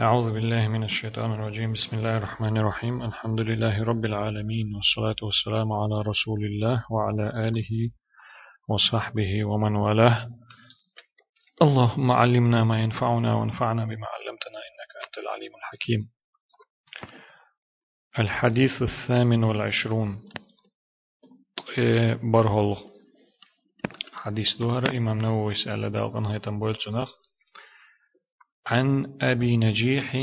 أعوذ بالله من الشيطان الرجيم. بسم الله الرحمن الرحيم. الحمد لله رب العالمين والصلاة والسلام على رسول الله وعلى آله وصحبه ومن والاه. اللهم علمنا ما ينفعنا وانفعنا بما علمتنا إنك أنت العليم الحكيم. الحديث الثامن والعشرون. برهل حديث دوهر إمام نووي سأل داغن هيتم بولت عن أبي نجيح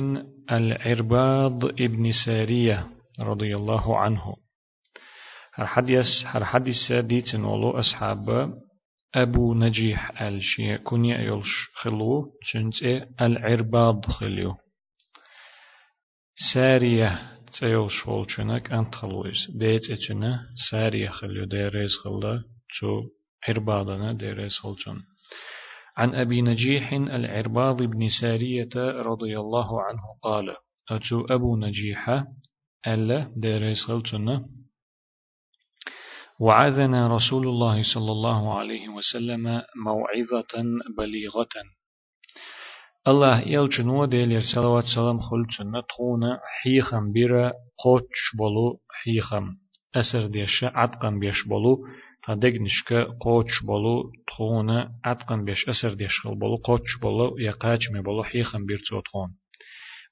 العرباض ابن سارية رضي الله عنه. الحديث الحديث ديت نولو أصحاب أبو نجيح الشيء كنيا يلش خلو شنت العرباض خليو. سارية تيول شول شنك أنت خلويس ديت إتنا سارية خليو. ديريز خلا تو عرباضنا ديريز خلشن. عن أبي نجيح العرباض بن سارية رضي الله عنه قال أتو أبو نجيح ألا ديريس غلتنا وعذنا رسول الله صلى الله عليه وسلم موعظة بليغة. الله يلجن وديل صلوات سلام خلتنا تخونا حيخم بيرا قوتش بولو حيخم أسر ديش عدقم بيش بولو تدقنشك قوتش بولو تخونا عتقن بيش أسر ديشخل بولو قوتش بولو مي بولو حيخن بيرتو تخون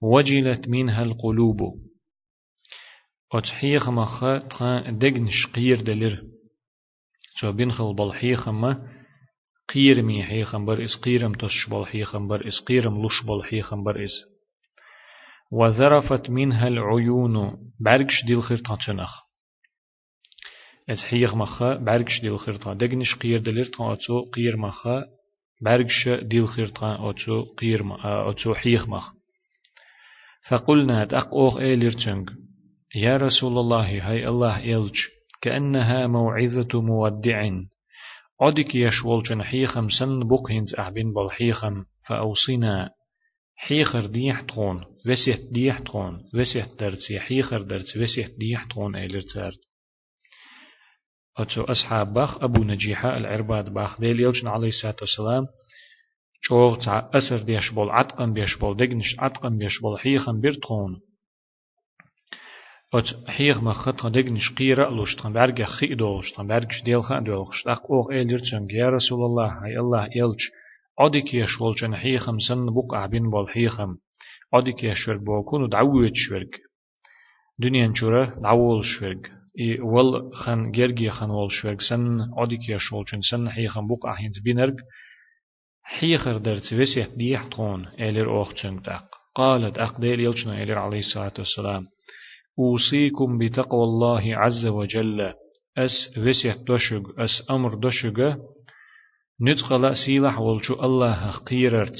وجلت منها القلوب أتحيخ مخا تخان دقنش قير دلر تو بنخل بول حيخم قير مي حيخم بر إس قيرم تش بول حيخم بر إس قيرم لش بول حيخم بر إس وذرفت منها العيون برقش ديل خير تنخ از حيغ مخا برگش ديل خيرتا دقنش قير دليرتا أتو قير مخا برگش ديل خيرتا أتو قير أتو حيغ مخ فقلنا تأق أوغ إيليرتنج يا رسول الله هاي الله إلج كأنها موعظة مودع عدك يشول جن حيخم سن بقهنز أحبين بالحيخم فأوصينا حيخر ديح تغون وسيت ديح تغون وسيت درتي حيخر درتي وسيت ديح تغون إيليرتارد أتو أصحاب باخ أبو نجيحة العرباد باخ ديل يلجن عليه الصلاة والسلام چوغ تع أسر ديش بول عتقن بيش بول دقنش عتقن بيش بول حيخن بيرتخون. أت حيخ مخط دقنش قيرة لوشتن برجع خي دولشتن برجش ديل خان دولشت أق أوغ إيلرتن يا رسول الله هاي الله يلج. عدك يشولشن حيخم سن بقع بين بول حيخم. عدك يشورك بوكون ودعوت شورك دنيا نشورة دعول شورك ول خن جرجي خن ول شوك سن عديك يا شولشن سن حي خن بوق أحينت بينرج حي خر درت وسيح ديح تون إلير أوختشن تاق قالت أقدير يلشنا إلير عليه الصلاة والسلام أوصيكم بتقوى الله عز وجل أس وسيح دوشج أس أمر دوشج ندخل سيلح ولشو الله قيررت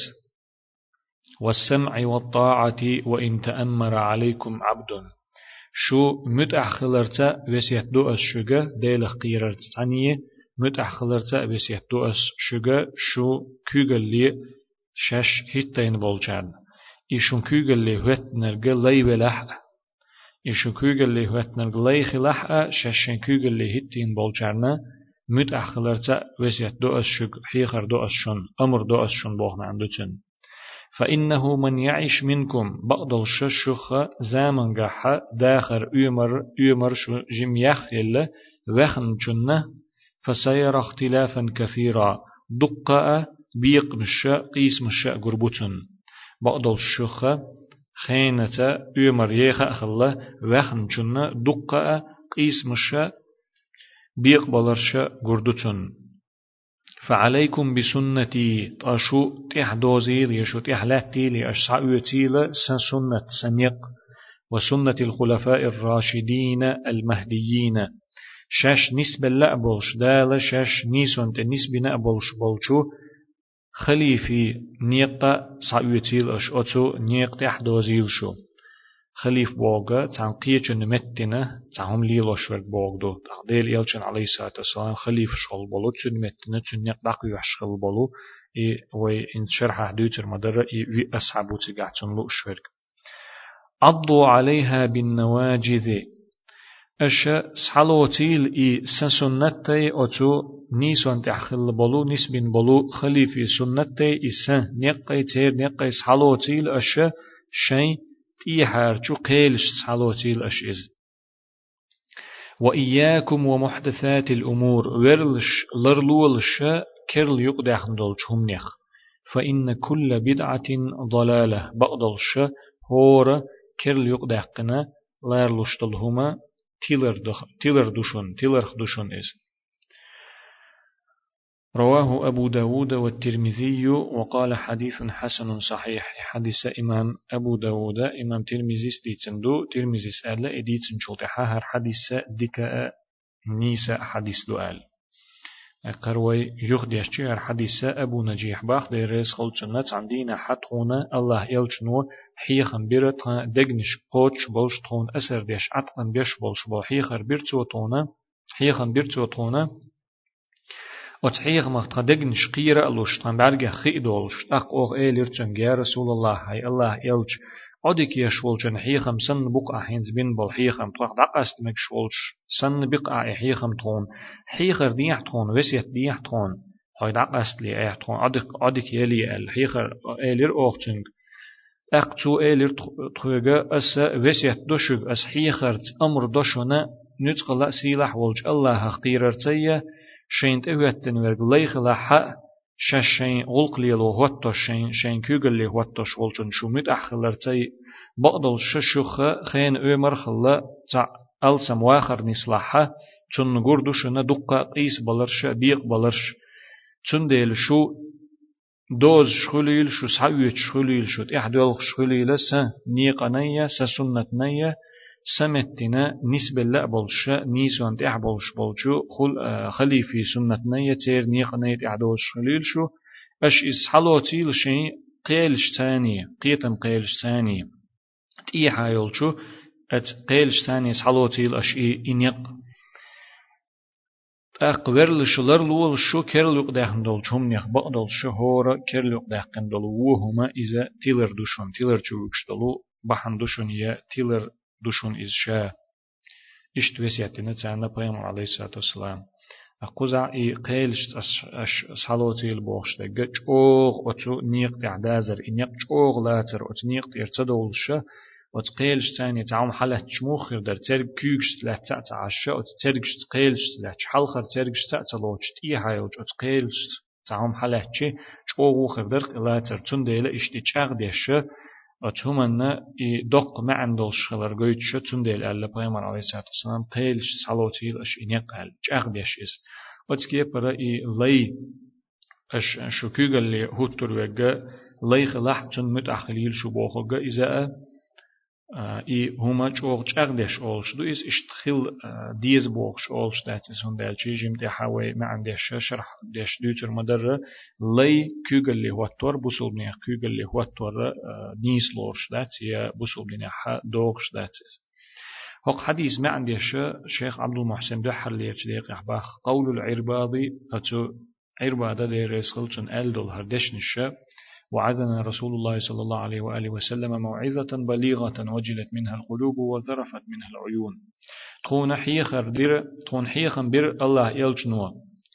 والسمع والطاعة وإن تأمر عليكم عبد شو متأخلرتا وسيت دو أس شجا ديلخ قيررت تانية متأخلرتا وسيت دو أس شجا شو كوغل لي شش هيتين بولچان إيشون كوغل لي هوت نرغ لي ولح إيشون كوغل لي هوت نرغ لي خلح ششن كوغل لي هيتين بولچارنا متأخلرتا وسيت دو أس شج حيخر دو أس شون أمر دو أس شون بوخنا عندوتن فإنه من يعيش منكم بعض الششخ زامن جح داخر أمر أمر جم يخيل وخن جنة فسيرى اختلافا كثيرا. دقة بيق مش قيس مش قربوتن. بعض الشخ خينة أمر يخ أخلا وخن جنة. دقة قيس مش بيق بلرش قردوتن. فعليكم بسنتي تأشو تح دوزيل يشو تح لاتي لأشسع يتيل سنة سنيق وسنة الخلفاء الراشدين المهديين. شاش نسبة لأبولش دال شاش نيسون نسبة نأبولش بولشو. خليفي نيقة سعيتيل أش أتو نيق شو خليف بوغا تان قيچ نمتنا تاهم لي لوشورك بوغدو تقديل يلچن عليه الصلاة والسلام خليف شغل بولو تن متنا تن يقدق يشغل بولو اي وي ان شرح حدوتر مدر اي وي اصحابو تقعتن لو شورك عضوا عليها بالنواجذ اش سحلوتيل اي سنسنتي اوتو نيسون تحخل بولو نسبين بولو خليفي سنتي اي سن نقي تير نقي سحلوتيل اش شيء تيحارچو قيلش صحلوتيل أش إز وإياكم ومحدثات الأمور ورلش لرلولش كرل يقدح دولش هم فإن كل بدعة ضلالة بقدلش هور كرل يقدحقنا لارلش دلهما تيلر دوشون تيلر خدوشون إز. رواه أبو داود والترمذي وقال حديث حسن صحيح حديث إمام أبو داود. إمام ترمذي ستيتندو ترمذي سأل إديتن شوتحا هر حديث ديكا نيسا حديث دؤال قروي يخديش هر حديث أبو نجيح باخ ديريس خلچنات عندنا حتخونا الله يلچنو حيخن بيرت دگنش قوچ بولش تخون أسر ديش عطقن بيش بولش بول حيخر بيرتو حيخن بيرتو وتحيغ مختدق نشقيرة ألوش تنبرغ خيدولش أق أوغ إيليرچن يا رسول الله هاي الله يلج. عدك يشولچن حيخم سن بقع حينز بين بول حيخم. طلق دقست مك شولش. سن بقع حيخم تون حيخر ديح تون وسيت ديح تون هاي دقست لي إيه تون عدك عدك يلي الحيخر إيلير أوغچن أق تو إيلير تخوغا أس وسيت دوشوغ. أس حيخر أمر دوشونا نتقلا سيلح ولج. الله خطيرر تيه شين تهوتن ورق ليخ لحق شين غلق ليلو هوتو شين شين كوغل لي هوتو شولچن شومت اخلر تي بقدل ششوخ خين اومر خلا تع السم واخر نصلحه چون گردو شنا دقا قيس بلرش بيق بلرش. چون ديل شو دوز شخليل شو سعويت شخليل شو احدول شخليل سا نيقنية سا سنتنية سمتنا نسبة لا بولش نيسون تح بولش بولشو خل خليفي سنتنا يتير نيق نيت اعدوش خليل شو أش إس حلوتي لشي قيلش ثاني قيتم قيلش ثاني تيحا يولشو أت قيلش ثاني اس حلوتي أش إنيق. أقبر لشلر لول شو كير لوق داخن دول شوم نيخ بقدل شهورا كير لوق داخن دول وهما إذا تيلر دوشون تيلر چوكش دولو بحن يا تيلر دوشون إز شا إشت وسياتنا تعالى بيامر عليه الصلاة والسلام أقوزع إي قيلش صلوتي البوخش دقا جوغ أتو نيق تعدازر إنيق جوغ لاتر أت نيق تيرتدولش أت قيلش تاني تعوم حالة شموخر در ترق كيوكش لا تعشى أت ترقش قيلش لا حلخر ترقش تعتلوش تي هايوج أت قيلش تعوم حالة شي جوغ خردر لاتر تنديلا إشتي چاغ ديشه أتهمنا دق ما عندوش خلر قويت شو تندل ألا بيامر عليه الصلاة والسلام قيلش صلوتي أش إنيق قال جاغ ديش إس أتكي برا إي لي أش شو كيغل لي هوتر وغا لي خلاح تن متأخليل شو بوخوغا إذا اس اشتخل ديز بوخش اولش دات اس هون دال چي جيم تحاوي ما عندش شرح دش دوتر مدر لي كوغل لي هوتور بوسول بنيخ كوغل لي هوتور نيس لورش دات يا بوسول بنيخ دوغش دات. هق حديث ما عندش شيخ عبد المحسن دحر لي يتديق احباخ قول العرباضي اتو عرباضة دي ريسخلتن الدول هردشنش وعدنا رسول الله صلى الله عليه وآله وسلم موعظة بليغة وجلت منها القلوب وذرفت منها العيون. تخون حيخر بير تخون حيخن بير الله يلجنوا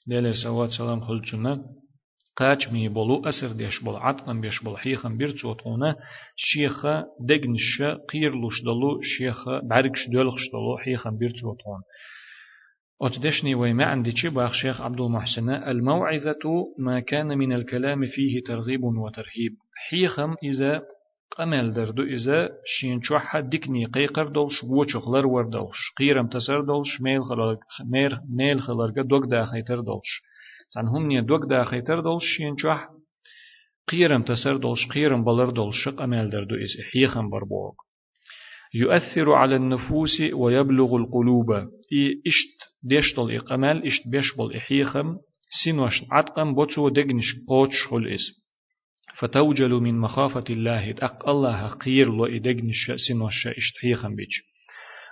ديلر سوات سلام خلجنا قاچ مي بولو أسر ديش بول عطقن بيش بول حيخن بير تخونا شيخ دقنش قيرلوش دلو شيخ بعرقش دولخش دلو حيخن بير تخون. أتدشني وما عندي باخ شيخ عبد المحسن الموعظة ما كان من الكلام فيه ترغيب وترهيب. حيخم إذا قمل دردو إذا شين شوحة دكني قيقر دولش وچخلر ور دولش قيرم تسر دولش ميل خلر مير ميل خلرگا دوك دا خيتر دولش سان هم نيا دوك دا خيتر دولش شين شوح قيرم تسر دولش قيرم بلر دولش قمل دردو إذا حيخم بربوك يؤثر على النفوس ويبلغ القلوب. إي إشت ديشتل إقمال إشت بيشبل إحيخم سينوش عتقم بوتسو دقنش قوتش حل إس فتوجل من مخافة الله أق الله قير لو إدقنش إشت حيخم بيش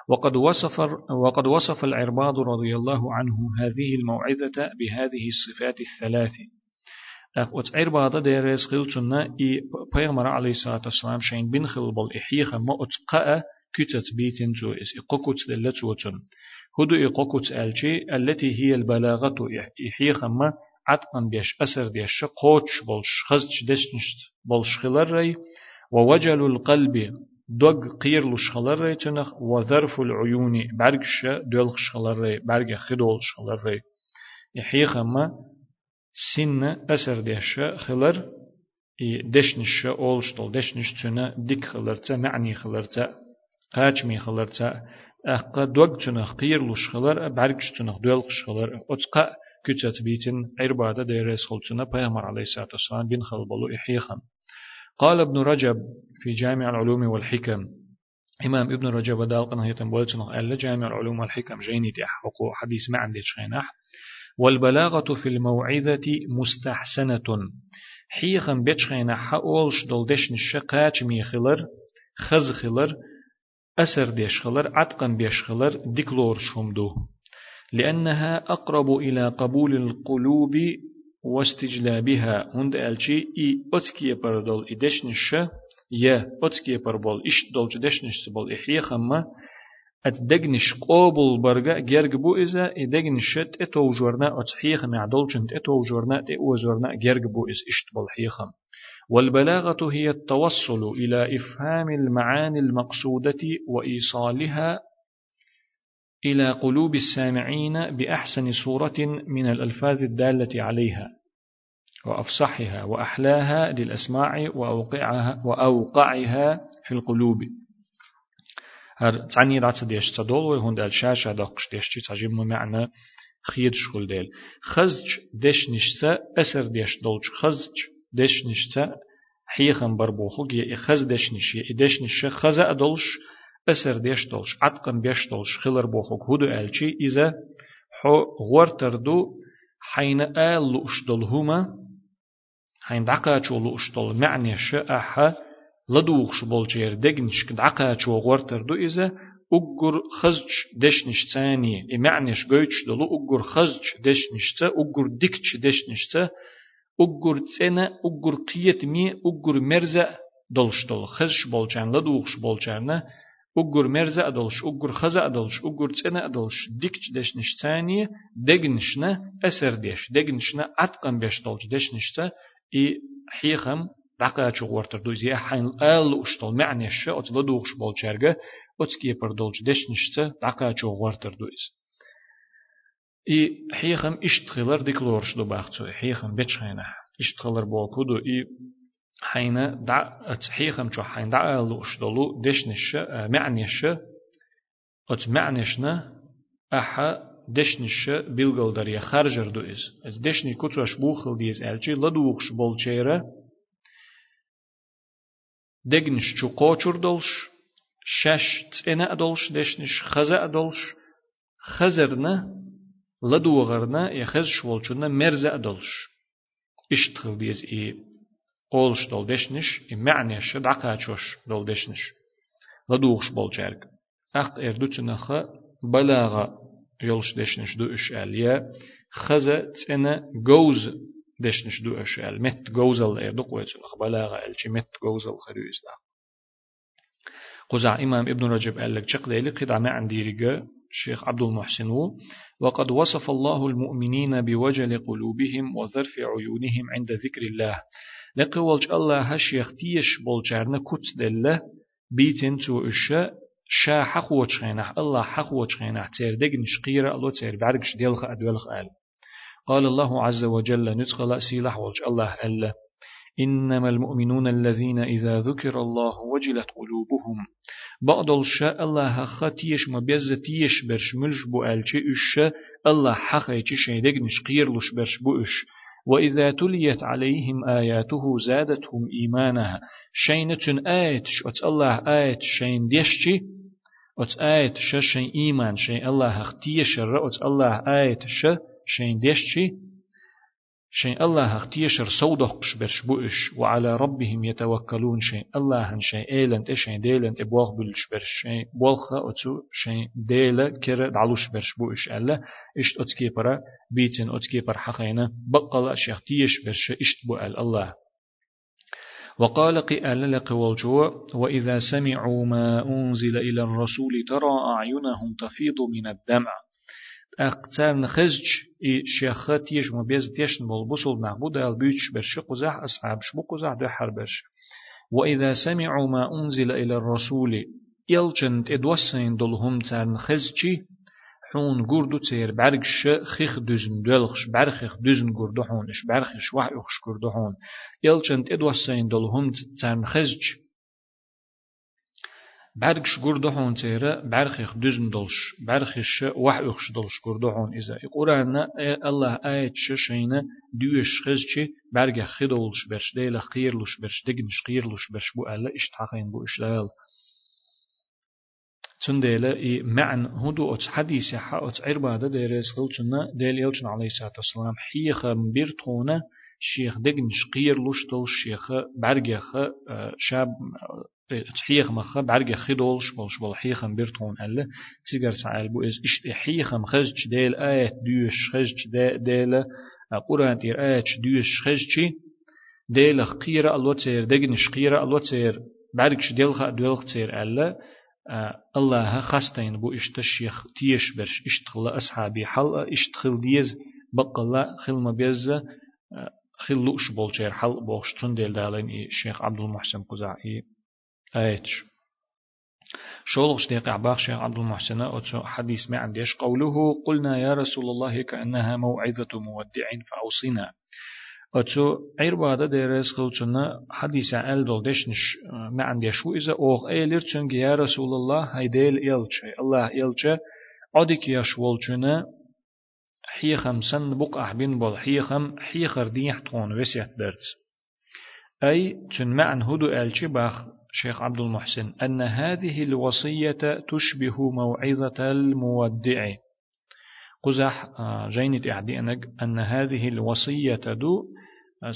وقد وصف وقد وصف العرباض رضي الله عنه هذه الموعظة بهذه الصفات الثلاث أقوت عرباض ديريس خلتنا إي بيغمر عليه الصلاة والسلام شين بن خلبل إحيخ ما أتقأ كتت بيتن جو إس إقوكت دلتوتن. هدو إقوكت ألشي التي هي البلاغة إحيخ ما عطقا بيش أسر ديش قوتش بولش خزش دشنشت بولش ري ووجل القلب دوغ قير لشخلر ري تنخ وذرف العيون برغش دول شخلر ري برغ خدول شخلر ري يحيخ ما سن أسر ديش خلر دشنش أولشتل دشنش تنا ديك خلرتا معني خلرتا قاچمي خلرتا أقا دوغ تنخ قير لشخلر برغش تنخ دول خلر أتقا كتت بيتن عربادة ديريس خلتنا بيامر عليه الصلاة والسلام بن خلبلو إحيخم قال ابن رجب في جامع العلوم والحكم إمام ابن رجب دال قناه يتنبولتن قال جامع العلوم والحكم جيني تحقق حديث ما عندي شينح والبلاغة في الموعظة مستحسنة. حيخا بيتشخينا حقولش دولدش نشقاش مي خلر خز خلر أسر ديش خلر عتقا بيش خلر ديكلور شمدو لأنها أقرب إلى قبول القلوب واستجلابها. هند ألشي إي أتكي بردول إدشنش يا أتكي بربول إش دولج دشنش بول إحيا خما أتدقنش قابل برغا جرق بو إذا إدقنش تأتو جورنا أتحيخ مع دولجن تأتو جورنا تأو جورنا جرق بو إز إشت بول حيخم والبلاغة هي التوصل إلى إفهام المعاني المقصودة وإيصالها إلى قلوب السامعين بأحسن صورة من الألفاظ الدالة عليها وأفصحها وأحلاها للأسماع وأوقعها, وأوقعها في القلوب. هر تعني رات ديش تدول دال شاشة دقش ديش معنى خيد شغل ديل خزج ديش أسر ديش خزج ديش نشتا حيخن بربوخوك يا خز ديش نش يا ديش نش خزا أدولش أسر ديش دولش عتقن بيش دولش خلر بوخوك هدو ألشي إذا حو غورتر دو حين آل لؤشدل هما حين دعقا چو لؤشدل معني شأحا لدوخش بولجير دقنش دعقا چو غورتر دو إذا أجر خزج دشنش تاني إمعنش قويتش دلو أجر خزج دشنش تا أجر ديكش دشنش تا أجر تسنة أجر قيت مي أجر مرزا دلش دل خزش بولجان لدوخش بولجان أجر مرزا أدلش أجر خزا أدلش أجر تسنة أدلش ديكش دشنش تاني دقنشنا أسر ديش دقنشنا أتقن بيش دلش دشنش تا إي حيخم دقا چو ورتر دو زي حين آل اشتل معنى الشا ات لدوغش بول چرگه ات كي پر دولج دشنشتا دقا چو ورتر دو إز إي حيخم اشتخلر ديكلورش دو باختو حيخم بيتشخينه اشتخلر بول كودو إي حين دع حيخم چو حين دع آل اشتلو دشنش معنى الشا ات معنشنا أحا دشنش بيلغل دريا خارجر دو إز از دشني كتوش بوخل ديز ألچي لدوغش بول چيره دگنش چو قاچور دولش شش تسعنا أدولش دشنش خزا أدولش خزرنا لدوغرنا يخز شوالچونا مرزا أدولش اشتخل ديز إي أولش دول دشنش إي معنيش دعقاتشوش دول دشنش لدوغش بولجارك أخت إردو تنخا بلاغا يولش دشنش دو إش آليا خزا تسعنا جوز دشنش دو أشال مت جوزل إيه دق ويتسل بلاغة الشي مت جوزل خريز دا قزع إمام ابن رجب قال لك شق ليلي قد عندي رجاء الشيخ عبد المحسن وقد وصف الله المؤمنين بوجل قلوبهم وظرف عيونهم عند ذكر الله. لقولج الله هشيخ تيش بولجارنا كتس دله بيتن تو إشا شا حق وچخينح الله حق وچخينح تير دق نشقيرة الله تير بعرقش ديلخ أدولخ آل قال الله عز وجل نتقل سيلح والج الله ألا إنما المؤمنون الذين إذا ذكر الله وجلت قلوبهم بعض الشاء الله خطيش مبيزتيش برش ملش بو ألشي إش الله حقيتش شيدق نشقير لش برش بو إش. وإذا تليت عليهم آياته زادتهم إيمانها شينة آيت أت الله آيت شين ديشتي أت آيت شين إيمان شين الله اختيش رأت الله آيت شين شين شين الله اختيشر سودق برش بؤش وعلى ربهم يتوكلون شين الله هن شين ايلنت شين ديلنت ابواغ بلش برش شين بولخا اتو شين ديلا كر دعلوش برش بؤش ألا اشت اتكي برا بيتن اتكي بر حقينا بقل شيختيش برش اشت بؤل الله. وقال قئال لقوالجو وإذا سمعوا ما أنزل إلى الرسول ترى أعينهم تفيض من الدمع. أقتار نخزج إي شيخات يجمع بيز بوصل معبود البيوتش برش قزح أصحاب شبو قزح دو حربش وإذا سمعوا ما أنزل إلى الرسول يلچن تدوسين دلهم تارن خزچي حون قردو تير برگش خيخ دوزن دولخش برخيخ دوزن قردو حون اش برخش وح اخش قردو حون. يلچن تدوسين دلهم تارن خزچ برگش قردو حون تير برخيخ دوزن دلش برخش وح اخش دلش قردو حون إذا القرآن الله آيات ششين دوش خزچي برگ خدولش برش ديل خيرلش برش دگنش خيرلش برش بو ألا اشتحقين بو اشتغال تنديلا إي معن هدو أتس حديث حا أتس عربادة ديريز قلتنا ديل يلچن عليه الصلاة والسلام حيخ مبيرتونا شيخ دقن شقير لشتل شيخ برگخ شاب حيخ مخ برگ خدول شبول شبول حيخ مبيرتون ألا. تيجر سعال بو إز إش حيخ مخزج ديل آية ديوش خزج ديل. قرآن تير آية ديوش خزجي. ديل خقيرة الوتير دقن شقيرة الوتير برگش ديل خا ديل خطير ألا. الله خستين بو اشتشيخ تيش برش اشتخل أصحابي حل اشتخل ديز. بقلا خل ما بيز. خل لوش بولشير حل بوخش تندل دالين الشيخ عبد المحسن قزاعي. آيتش شولغش ديق عباق شيخ عبد المحسن أتو حديث ما عنديش قوله قلنا يا رسول الله كأنها موعظة مودع فأوصينا. أتو عربادة ديرس قلتنا حديث عن دول دشنش ما عندي شو إذا أوغ أيلر تنج يا رسول الله هيديل إلشي الله إلشي عدك يشول چنا حيخم سن بق أحبين بول حيخم. حيخر ديح تون وسيت درت أي تن معن هدو ألشي باخ شيخ عبد المحسن أن هذه الوصية تشبه موعظة المودع. قزح جينت إعدي أن هذه الوصية دو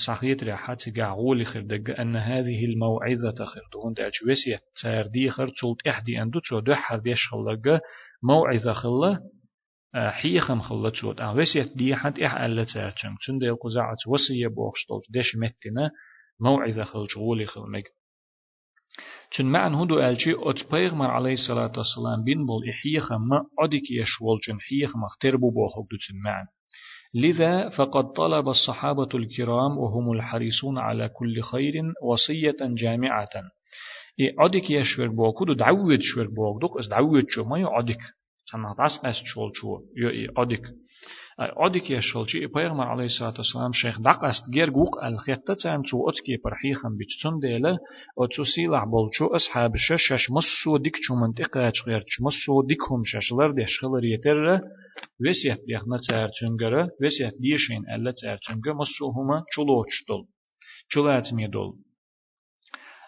صحيت راحات قاعول خردق أن هذه الموعظة خردون داج وسيت سير دي خرد سلط إحدي تشو دو حرديش خلق موعظة خلا حيخم خلا تشوت أه وسيت دي حد إح ألا تسارتشم تشن ديل قزاعة وصية بوخشتول ديش متنا موعظة خلج غولي خلمك چون معن هدو ألشي أت بيغمر عليه الصلاة والسلام بين بول إحيخم ما أدك يشول چون حيخم اختربو بوخوك دو معن لذا فقد طلب الصحابة الكرام وهم الحريصون على كل خير وصية جامعة إي عدك يشور بوكو دو دعوت شور بوك دوك اس دعوت شو ما يعدك سنة داس اس شول شو يو إي عدك عدك يشول شي پیغمبر عليه الصلاة والسلام شيخ دق است گير گوق الخيطة تسام تو اتكي برحيخم بيتسون ديلا اتسو سيلح بولچو اصحاب شش مسو ديك چو منطقة غير مسو ديكهم ششلر ديش خلر يتر وسيت ديخنا تسار چنگره وسيت ديشين ألا تسار چنگه مسو هما چلوچ دول چلات مي دول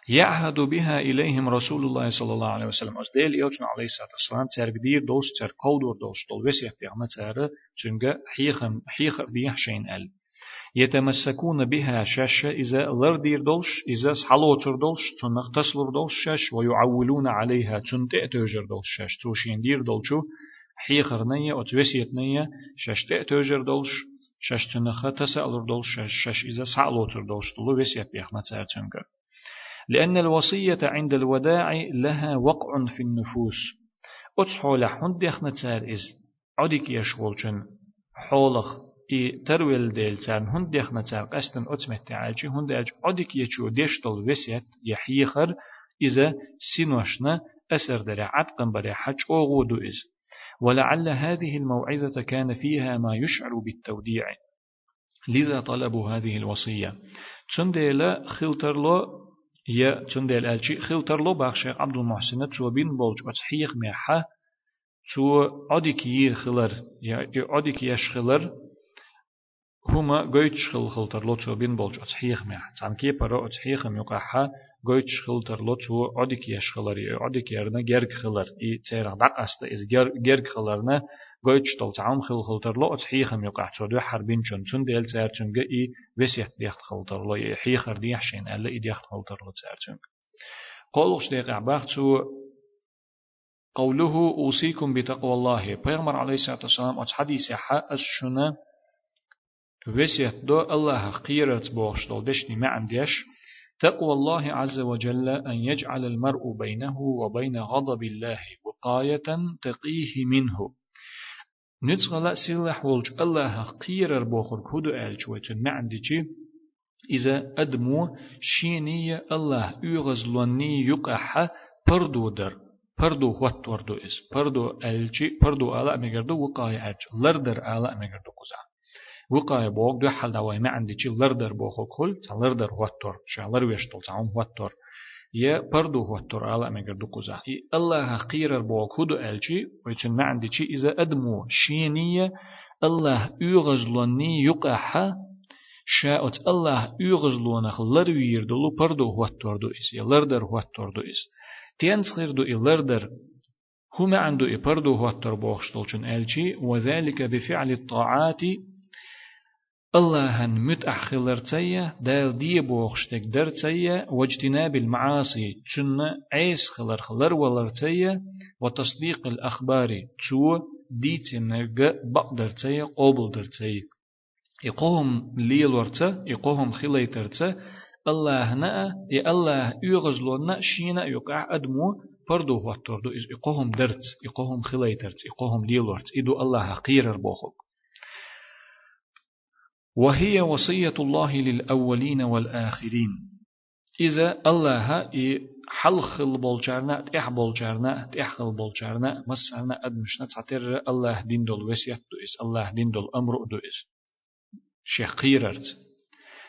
يعهد بها إليهم رسول الله صلى الله عليه وسلم. أس ديل يوجنا عليه الصلاة والسلام ترقدير دوس تر قودور دوس دول وسيح ديغنا تر چنگا حيخم حيخ ديح شين أل. يتمسكون بها شاش إذا لردير دولش إذا سحلوتر دولش تنق تسلر دولش شاش ويعولون عليها تنتئ توجر دولش شاش توشين دير دولشو حيخر نية أتوسيت نية شاش تئ توجر دولش شاش تنخ تسألر دولش شاش, إذا سحلوتر دولش دولو وسيت بيخنا تر چنگا لأن الوصية عند الوداع لها وقع في النفوس. أتحول حند يخنا تسار إز. عدك يشغلشن حولخ إي ترويل ديل تسار هند يخنا تسار قستن أتمت تعالجي هند أج عدك يشو ديشتل وسيت يحيخر إذا سينوشنا أسر دري عتقن بري حج أوغودو إز. ولعل هذه الموعظة كان فيها ما يشعر بالتوديع. لذا طلبوا هذه الوصية. تنديلا خلترلو يا تندل الشي خلتر لو باخ شيخ عبد المحسن تو بين بولج اتحيق ميحا تو عدك يير خلر يا عدك يش خلر هما قويتش خل خلتر لو تو بين بولج اتحيق ميحا تان كي برا اتحيق ميقاحا قويتش خلتر لو تو عدك يش خلر يا عدك يرنا جرك خلر اي تيرا دق است از جرك خلرنا قويتش تول تعام خل خلتر لو اتحيق ميقاح تو دو حربين چون چون ديل تير چون اي وسيت ديخت خلتر لو يحيخر ديحشين الا اي ديخت خلتر لو تير چون قولوش ديق عباختو قوله أوصيكم بتقوى الله پیغمبر عليه الصلاة والسلام أتش حديث حق الشنة وسيت دو الله قيرت بوش دول دشني ما عنديش تقوى الله عز وجل أن يجعل المرء بينه وبين غضب الله وقاية تقيه منه. نتغلا سيلح ولج الله قيرر بوخر كودو ألج ويتن ما عندي إذا أدمو شينية الله يغزلني يقح پردو در. پردو وقت وردو إس پردو ألشي پردو آلا مگردو وقاية أج لردر آلا مگردو قزا وقاية بوغ دو حل دواي ما عندي چي لردر بوخو كل تا لردر واتور شالر ويشتول تعم واتور يا پردو واتور آلا مگردو قزا الله قيرر بوغ هدو ألشي ويچن ما عندي چي إذا أدمو شينية الله يغزلني يقح شاءت الله يغزلونخ لروير دلو پردو واتور دو إس يا لردر واتور دو إس تينسخير دو إلردر هما عنده إبردو هو التربوخشتلشن ألشي وذلك بفعل الطاعات الله متأخلر تسيا دال دي بوخشتك در تسيا واجتناب المعاصي تشن عيس خلر خلر ولر تسيا وتصديق الأخبار تشو ديتي نرجع بقدر تسيا قبل در تسيا يقوهم ليل ورتا يقوهم خليترتا الله نا يا الله يغزلون شينا يقع أدمو بردو واتردو إز إقوهم درت إقوهم خليترت إقوهم ليلورت إدو الله قيرر بوخوك وهي وصية الله للأولين والآخرين. إذا الله حلخل بولجارنا تح بولجارنا تحخل بولجارنا مسألنا أدمشنا تعتر الله دين دول وسيت دو إس الله دين دول أمر دو إس شيخ قيررت.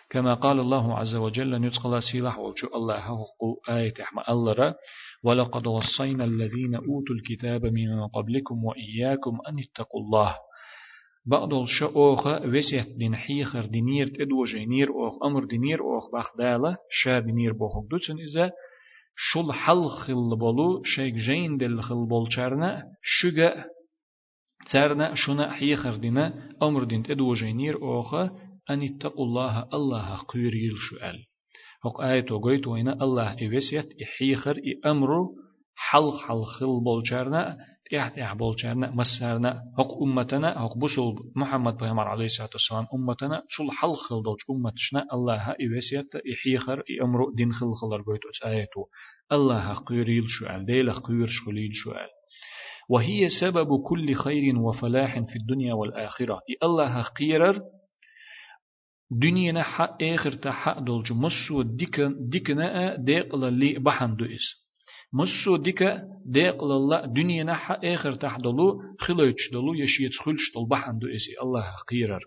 كما قال الله عز وجل نتقل سيلح وجو الله هو آية أحمى الله ولقد وصينا الذين أوتوا الكتاب من قبلكم وإياكم أن اتقوا الله. بعض الشأوخ وسيت دين حيخر دينير تدو جينير أوخ أمر دينير أوخ بخدالة شا دينير بوخ دوتن إذا شل حل خل بولو شيك جين دل خل بولشارنا شجا ترنا شنا حيخر دينا أمر دين تدو جينير أوخ أن اتقوا الله الله قيريل شؤال. هق آية وقيت وين الله إبسيت إحيخر إأمرو حلق حلخل بولشارنا تيح تيح بولشارنا مسارنا هق أمتنا هق بسول محمد بيامر عليه الصلاة والسلام أمتنا شل حلخل دولش أمتشنا الله إبسيت إحيخر إأمرو دين خل خلر قيت آية الله قيريل شؤال ديل قير شخليل شؤال وهي سبب كل خير وفلاح في الدنيا والآخرة. الله قيرر دنيا حق آخر تحق دولج ديك ديكنا ديقل اللي بحن دوئس مسو ديك ديقل الله دنيا حق آخر تحق دولو خلوش دولو يشيت خلش دول بحن دوئس الله قيرر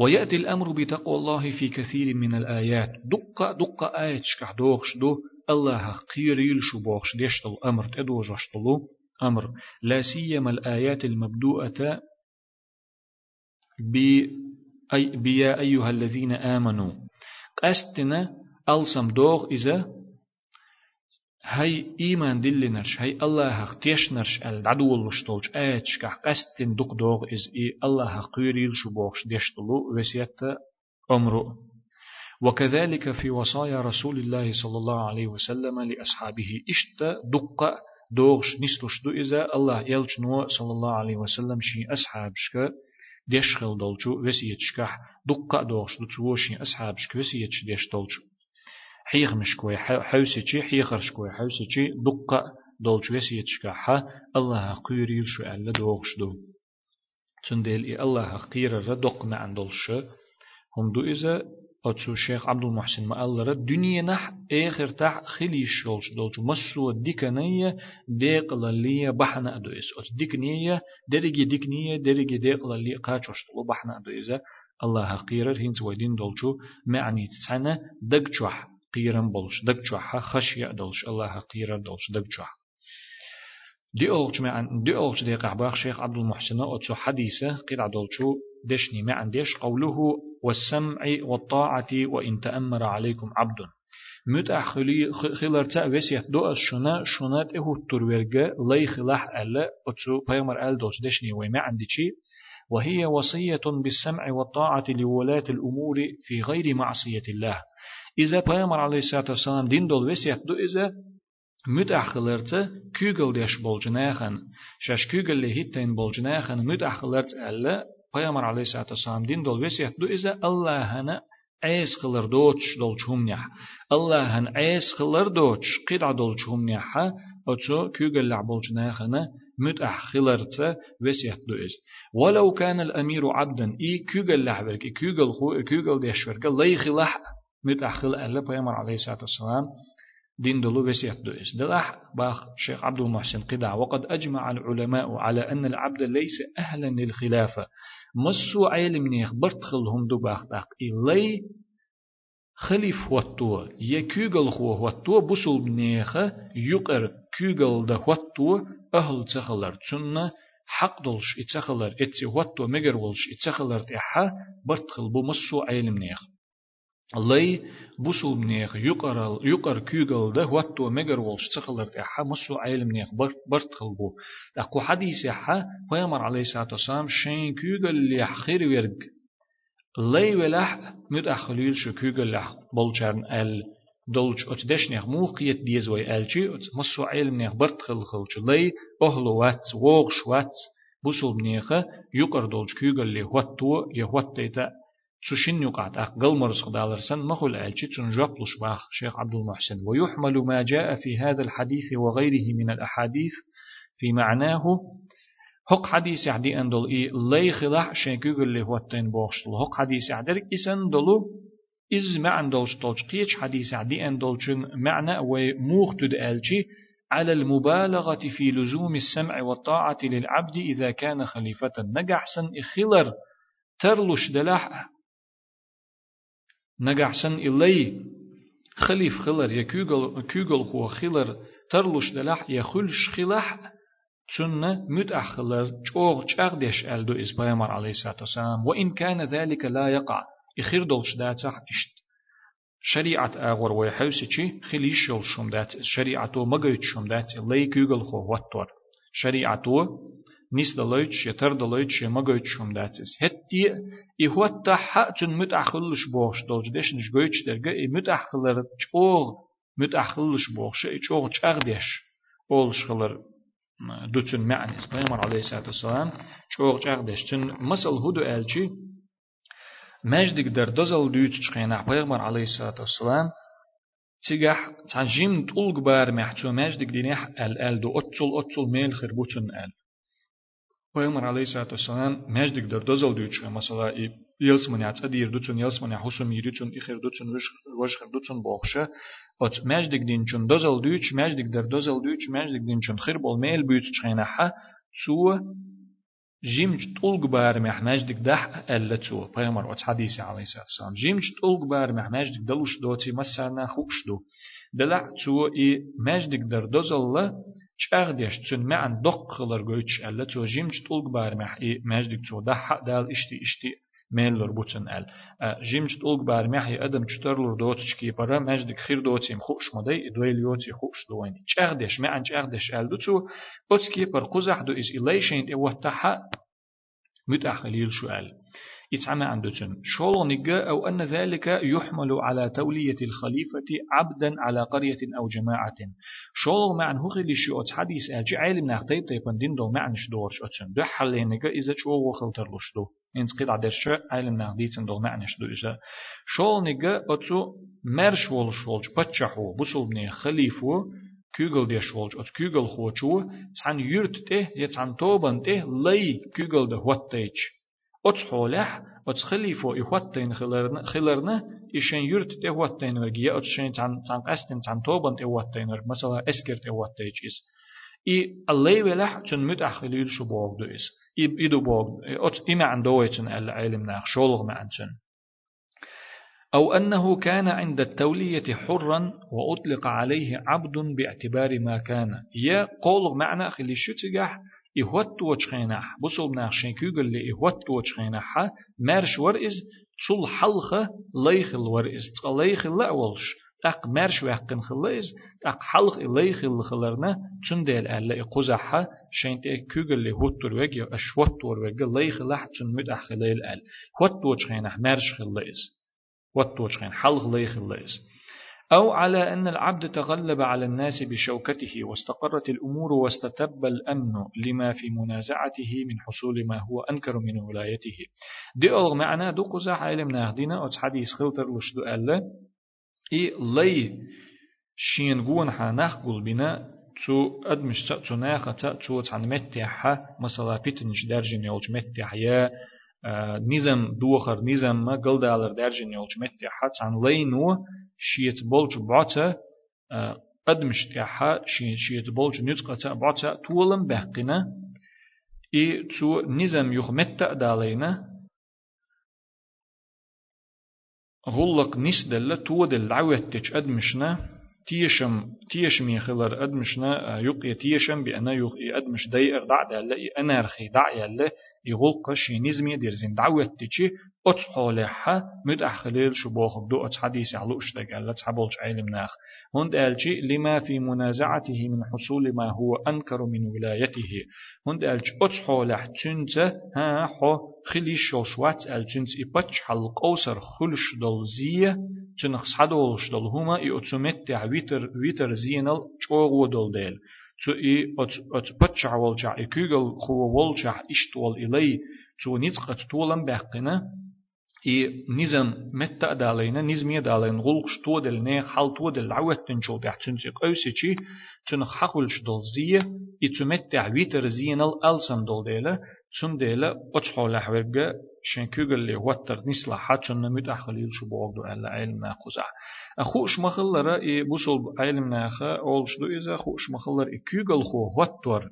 ويأتي الأمر بتقوى الله في كثير من الآيات. دقة دقة آيات شكح دوغش دو. الله قير يلشو بوغش ديشتل أمر تدوجشتلو أمر. لا سيما الآيات المبدوءة ب أي بيا أيها الذين آمنوا. قستنا ألسم دوغ إذا هاي إيمان دلنرش هاي الله حق تيشنرش العدو اللشتولش آتش كح قستن دق دوغ إز إي الله حق قيريل شبوغش ديشتلو وسيت أمرو وكذلك في وصايا رسول الله صلى الله عليه وسلم لأصحابه إشت دق دوغش نستوش دو إذا الله يلش نو صلى الله عليه وسلم شي أصحابشك ديشخل دولچو وسيتشكح دقة دوغش دوتشوشي أصحابشك وسيتش ديش دولچو حيغ مشكوي حوسيتشي حيغر شكوي حوسيتشي دقة دولچ وسيتشكح الله قيريل شو ألا دوغش دو تنديل إي الله قير ردق مع دولش هم دو إذا أتسو شيخ عبد المحسن ما الله رد دنيا نح آخر تح خلي شولش دولش مسو ديكنية ديق للي بحنا أدو إس أت ديكنية درجة ديكنية درجة ديق للي قاچوش طلو بحنا أدو إذا الله قيرر هينز ويدين دولشو معني تسعنا دقچوح قيرن بولش دقچوح خشية دولش الله قيرر دولش دقچوح دي أولش معن دي أولش دي قعباخ شيخ عبد المحسن أتسو حديثة قيل عدولشو دشني معن ديش قوله والسمع والطاعة وإن تأمر عليكم عبد. متأخلي خلرتا وسيت دو شنا شنا تهو ترورجا لي خلاح ألا أتسو بيمر أل دوش دشني وما عندي شيء وهي وصية بالسمع والطاعة لولاة الأمور في غير معصية الله. إذا بيمر عليه الصلاة والسلام دين دول وسيت دو إذا متأخلرتا كوغل ديش بولجناخن شاش كوغل لهيتين بولجناخن متأخلرت ألا پیامبر علیه الصلاة والسلام دین دل وسیت دو إذا الله هنا عيس خلر دوتش دولش هم نح الله هن عيس خلر دوتش قطع دولش هم نح أتو كيغل لعبولش ناخنا مت أخلرت وسيت دوئز ولو كان الأمير عبدا إي كيغل لعبرك إي كيغل خو كيغل ديشورك لي خلح مت أخل ألا بيامر عليه الصلاة والسلام دين دلو وسيت دوئز دلح باخ شيخ عبد المحسن قدع وقد أجمع العلماء على أن العبد ليس أهلا للخلافة. مسو علم نيخ برتخلهم دو باختاق إلي خليف واتو يكوغل خو واتو بسول بنيخة. يقر كوغل ده واتو أهل تخلر تسنة حق دولش إتخلر إتي واتو مگر ولش إتخلر تحا برتخل بو مسو علم نيخ لي بوسل منيخ يقر يقر كيغل ده واتو مگر ولش تخلر تحا مسو علم منيخ برت خلبو تقو حديث يحا ويمر عليه الصلاة والسلام شين كيغل اللي خير ويرج لي ولح مد أخليل شو كيغل لح بولشارن ال دولش ات دشنيخ موقيت ديز وي الجي ات مسو علم نيخ برت خل خلش لي أهلو وات ووغش وات بوسل منيخ يقر دولش كيغل اللي واتو يهوتيتا تشين يقعد. أقل مرز خدالرسن مخل ألشي تنجاب لشباخ شيخ عبد المحسن. ويحمل ما جاء في هذا الحديث وغيره من الأحاديث في معناه. هق حديث يعدي أندل إي لي خلاح شيكوغ اللي هو التين بوغشتل هق حديث يعدرك إسان دلو إز معنى دولش طولش قيش حديث يعدي أندل معنى وموخ تدألشي على المبالغة في لزوم السمع والطاعة للعبد إذا كان خليفة نجحسن إخلر ترلش دلاح نجحسن إلي خليف خلر يكوغل كوغل هو خلر ترلش دلح يخلش خلح تن متأخلر جوغ چاغدش ألدو إز بيامر عليه الصلاة والسلام. وإن كان ذلك لا يقع إخير دولش داتح إشت شريعة أغور ويحوسي خليش يول شم دات شريعة مغيت شم دات. لي كوغل هو وطور شريعة نيس دلويتش يتر دلويتش يمغويتش شوم داتس هتي إهوات تحا جن متأخلش بوغش دولج ديش نش غويتش درگا إي متأخلر چوغ متأخلش بوغش إي چوغ چاغ ديش أولش خلر دوتن معنس بيامر عليه الصلاة والسلام چوغ چاغ ديش تن مسل هدو ألچي مجدك در دوزل دوت چخينا بيامر عليه الصلاة والسلام تيجح تعجيم تولق بار محتو مجدك دينيح ال ال دو أتول أتول ميل خربوتن ال Ya tsadir duçun yelsman ya husum yiriçun ihir duçun vashkhir duçun boxsha ot mecdik din çun dozal düç mecdik der dozal düç mecdik din çun khir bol mel büyüt çayna ha su جيمج طولق بار محمجدك دح ألا تو بيامر وات حديث عليه الصلاة والسلام جيمج طولق بار محمجدك دلوش دوتي مسرنا خوش دو دلع تو إي مجدك در دوزل چاغديش تون معن دق خلر گويتش ألا تو جيمج طولق بار مح إي مجدك تو دح دال اشتي اشتي ميلر بوتن ال جيمج طولق بار مح أدم چترلر دوتش كي برا مجدك خير دوتيم خوش مدي دويل يوتي خوش دوين چاغديش معن چاغديش أل دو تو أتكي بر قزح دو إز إليشين إي واتحا متأخليل شو أل يتعمى عندتن شول نجا أو أن ذلك يحمل على تولية الخليفة عبدا على قرية أو جماعة. شول معنى هو اللي شو حديث أجي عالم نختيب طيبا دين دو معنى شدورش أتن دو حل نجا إذا شو وخلتر لشدو إنس قيد عدش عالم نخديتن دو معنى شدو إذا. شول نجا أتو مرش ول شولج بتشحو بسول بني خليفو كوغل دي شولج أت كوغل خوچو تان يرت ته يتان توبن ته لي كوغل ده واتيج أتس حولح أتس خليفو إخواتين خلرنا خلرنا إشين يرت تهواتين ورجيا أتس شين تان تان قستين تان توبن تهواتين ورج مثلا إسكر تهواتيج إس إي الله ولح تن متأخليل شو بوغ دو إس إي إدو بوغ أتس إما عن دويتن العلم ناخ شولغ ما عندن أو أنه كان عند التولية حرا وأطلق عليه عبد باعتبار ما كان يا قول معنى خلي شتجح إهوت وشخينح بصل ناخشين كيقول لي إهوت وشخينح مرش ورئز تصل حلخة ليخ الورئز تقليخ الأولش أق مرش وحقن خليز أق حلق إليخ الخلرنا تندل ألا إقوزحها شين تي كيقول لي هوتور وجه أشوتور وجه ليخ لح تنمد أخليل أل هوت وشخينح مرش خليز وتوشخين حلق ليخ ليس أو على أن العبد تغلب على الناس بشوكته واستقرت الأمور واستتب الأمن لما في منازعته من حصول ما هو أنكر من ولايته. دي ألغ معنا دو قزا علم ناخدين أو حديث خلطر لشدو ألا. إي لي شين قون حاناخ قول بنا تو أدمش تو ناخة تو تان متحة مثلا بيتنش درجين يولج متح يا. نظام دوخر نظام ما قلدالر درجين يولج متحة تان لينو شيت بولج بعتا أدمش تحة شيت بولج نتقة بعتا تولم بحقنا إي تو نظام يخ متى دالينا. غلق نسدل تودل عوتش أدمشنا تيشم تيشم يخلر أدمشنا يقي تيشم بأنا يقي أدمش داي أردع دالة أنا رخي دع يالله يغلق شينيزمي ديرزين دعوة تيشي أتحولها مد أخليل شبوخ بدو أت حديث على أشتك ألا تحبولش علم ناخ. هند ألشي لما في منازعته من حصول ما هو أنكر من ولايته. هند ألش أتحوله تنت ها حو خلي شوشوات ألتنت إبتش حل قوسر خلش دل زيه تنخ صدولش دل هما إأتمتع ويتر ويتر زينل چوغو دل ديل تو إي أت أت بتشع والجع إكوغل خو والجع إشتول إلي تو نتقت طولن بحقنا إي نظام متى دالينا نظمية دالين غلق شتو دل نه حال تو دل عوت تنشو بيحتن تيق أوسي چي تن حقولش دل زيه إي تمتع ويتر زينال ألسم دل ديلا تن ديلا أتحول أحورجا شن كوغل لي وتر نسلا حاتشن نمت أخليل شو بوغدو ألا علم ناقوزا أخوش مخلرا إي بوصل علم ناخا أولش دو إذا أخوش مخلر إي كوغل خو وتر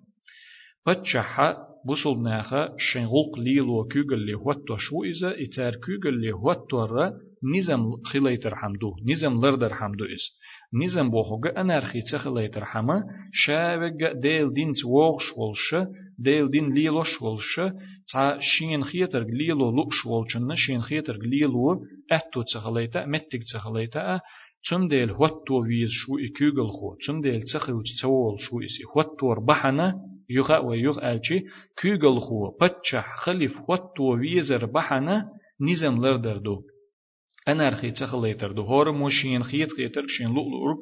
بتشحا بوصل ناخا شنغلق ليلو كوغل لي هوتو شو إذا إتار كوغل لي هوتو را نظام خليتر حمدو نظام لردر حمدو إز. نظام بوخوغا أنارخي تخليتر حما شاوغا ديل دين توغش والش ديل دين ليلوش والش تا شين خيتر ليلو لوش والشن شين خيتر ليلو أتو تخليتا متك تخليتا تم ديل هوتو ويز شو إكوغل خو تم ديل تخل تول شو إسي هوتو ربحنا يغا ويغ ألشي كوغل خو بتشح خليف هوتو ويزر بحنا نظام لردر دو أنا رخي تخليتر دو هور موشين خيت خيتر شين لؤلؤ أرق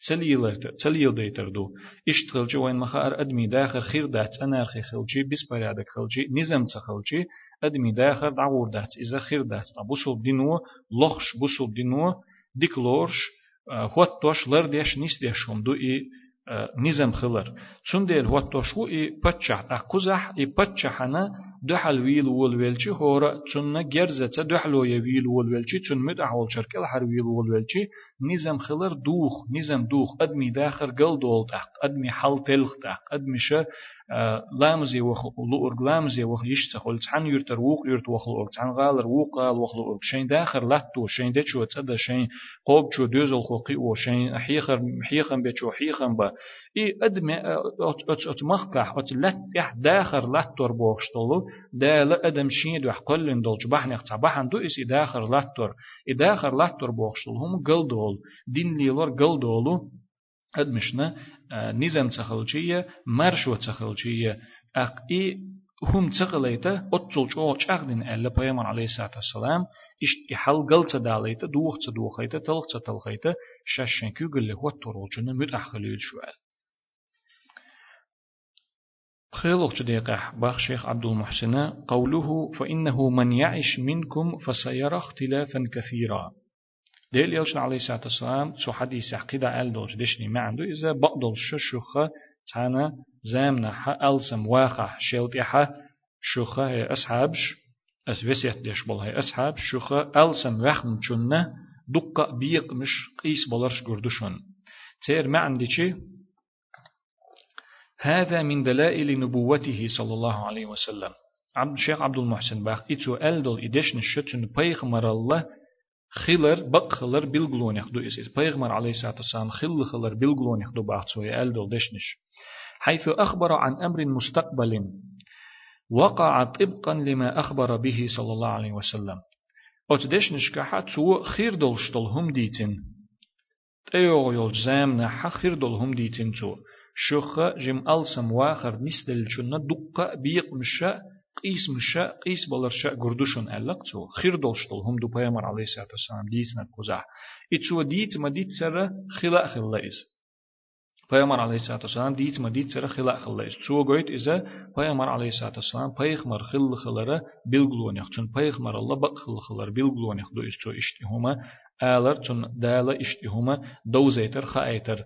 تسليلتر تسليل ديتر دو اشتغل جو وين مخار أدمي داخل خير دات أنا رخي خلجي بس بريادك خلجي. نظام تخلجي أدمي داخل دعور دات إذا خير دات بوصل دينو لخش بوصل دينو. ديكلورش هوت توش لرديش نيس هم. دو إي نظام خلر چون ديل هو توشو اي بتشح اقزح اي بتشحنا دحل ويل ول ويلچي هورا چون گرزه دحلو ول ويلچي چون مد احول شركل هر ويل ول ويلچي نظام خلر دوخ نظام دوخ ادمي داخر قل دول دق ادمي حل تلخ دق ادمي ش لامزي وخ لورغ لامزي وخ يشتخ ول تحن يرتر وق يرت وخ لورغ تحن غالر وق قال وخ لورغ شين داخر لاتو شين دچو تصد شين قوب چو دوزل خوقي و شين حيخر حيخم بچو حيخم با ات ات مخكح ات لتح داخر لاتور بوخشتلو دا لا آدم شين دو حقلن دولج بحنق صباحن دو اس داخر لاتور داخر لاتور بوخشتل هم قل دول دين ليلور قل دولو ادمشنا نظام تخلجية مرشو تخلجية اق اي هم تقليتا أتصل شو شاغدين ألا بيامر عليه الصلاة والسلام إش إحل قلت داليتا دوخ تدوخيتا تلخ تلخيتا شاشن كو قل هو الترولجنا متأخليل شوال خيلوخ جديقح باخ شيخ عبد المحسن قوله فإنه من يعش منكم فسيرى اختلافا كثيرا. ديل يلشن عليه الصلاة والسلام سو حديث عقيدة أل دولش دشني ما عنده إذا بقدل ششوخة تانا زامنا حا ألسم واقع شيلتيحة شوخة هي أصحابش أس وسيت ديش بول هي أصحاب شوخة ألسم وخم چونه دقة بيق مش قيس بولرش قردشون تير ما عندي هذا من دلائل نبوته صلى الله عليه وسلم. عبد الشيخ عبد المحسن باخ إتو ألدل إدشن الشتن بيغمر الله خلر بق خلر بالغلون يخدو إسيس بيغمر عليه الصلاة والسلام خل خلر بالغلون يخدو باخ سوية ألدل دشنش حيث أخبر عن أمر مستقبل وقع طبقا لما أخبر به صلى الله عليه وسلم. أتدشنش كحات سو خير دولشتل هم ديتن. تيوغ يول زامنا خير دول هم ديتن تو شخ جم ألسم واخر نسدل شنا دقة بيق مشا قيس مشا قيس بلرشا قردوشن ألق تو خير دولشتل هم دو بيامر عليه الصلاة والسلام ديسنا قزح إتسو ديت ما ديت سر خلا خلا إز Peygamber aleyhissalatu vesselam diit ma diit sere khila khilla is. Çuo goyt ize Peygamber aleyhissalatu vesselam peygamber khilla khillara bilgulonyaq. Çun peygamber Allah bak khilla khillar bilgulonyaq do is ço işti dozeyter khaayter.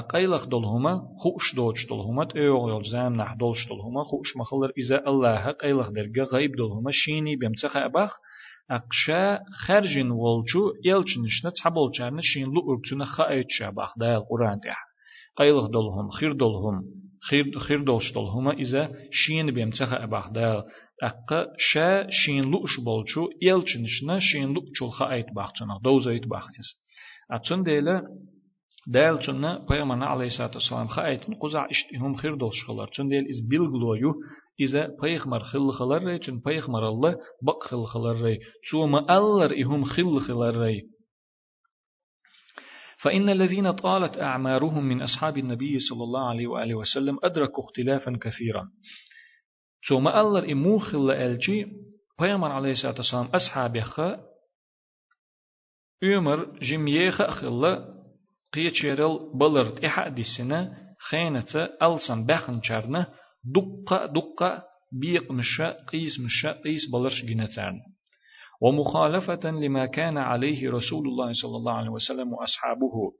Aqaylaq dol huma xush doç dol huma öğ yol zam nah dolç dol huma xush makhlar ize Allah qaylaq derge gayb dol huma şini bemse khabax أقشا خرجن والجو يلچنشنا تحبولچارنا شين لو أرتنا خايت شابخ دا القرآن تح قيلغ دولهم خير دولهم خير خير دولش دولهما إذا شين بيم تخا أباخ دال أقا شا شين لؤش بولشو يلچنشنا شين لؤچول خا أيت باخچنا دوز أيت باخيز. أتون ديلا دال چنا پیامبر علیه الصلاة والسلام خایت قزع اشتهم خیر دولش خلار چون دیل إز بیلگلویو إذا پیغمبر خل خلار ری چون پیغمبر الله بق خل خلار ری چون ما الله إهم خل خلار ری فإن الذين طالت أعمارهم من أصحاب النبي صلى الله عليه وآله وسلم أدركوا اختلافا كثيرا. ثم ألر إموخل ألجي بيامر عليه الصلاة والسلام أصحابه أمر جميخ خلا قيتشيرل بلرت إحد السنة خينة ألسن بخن شرنة دقة دقة بيق مشا قيس مشا قيس بلرش جنتان. ومخالفة لما كان عليه رسول الله صلى الله عليه وسلم وأصحابه.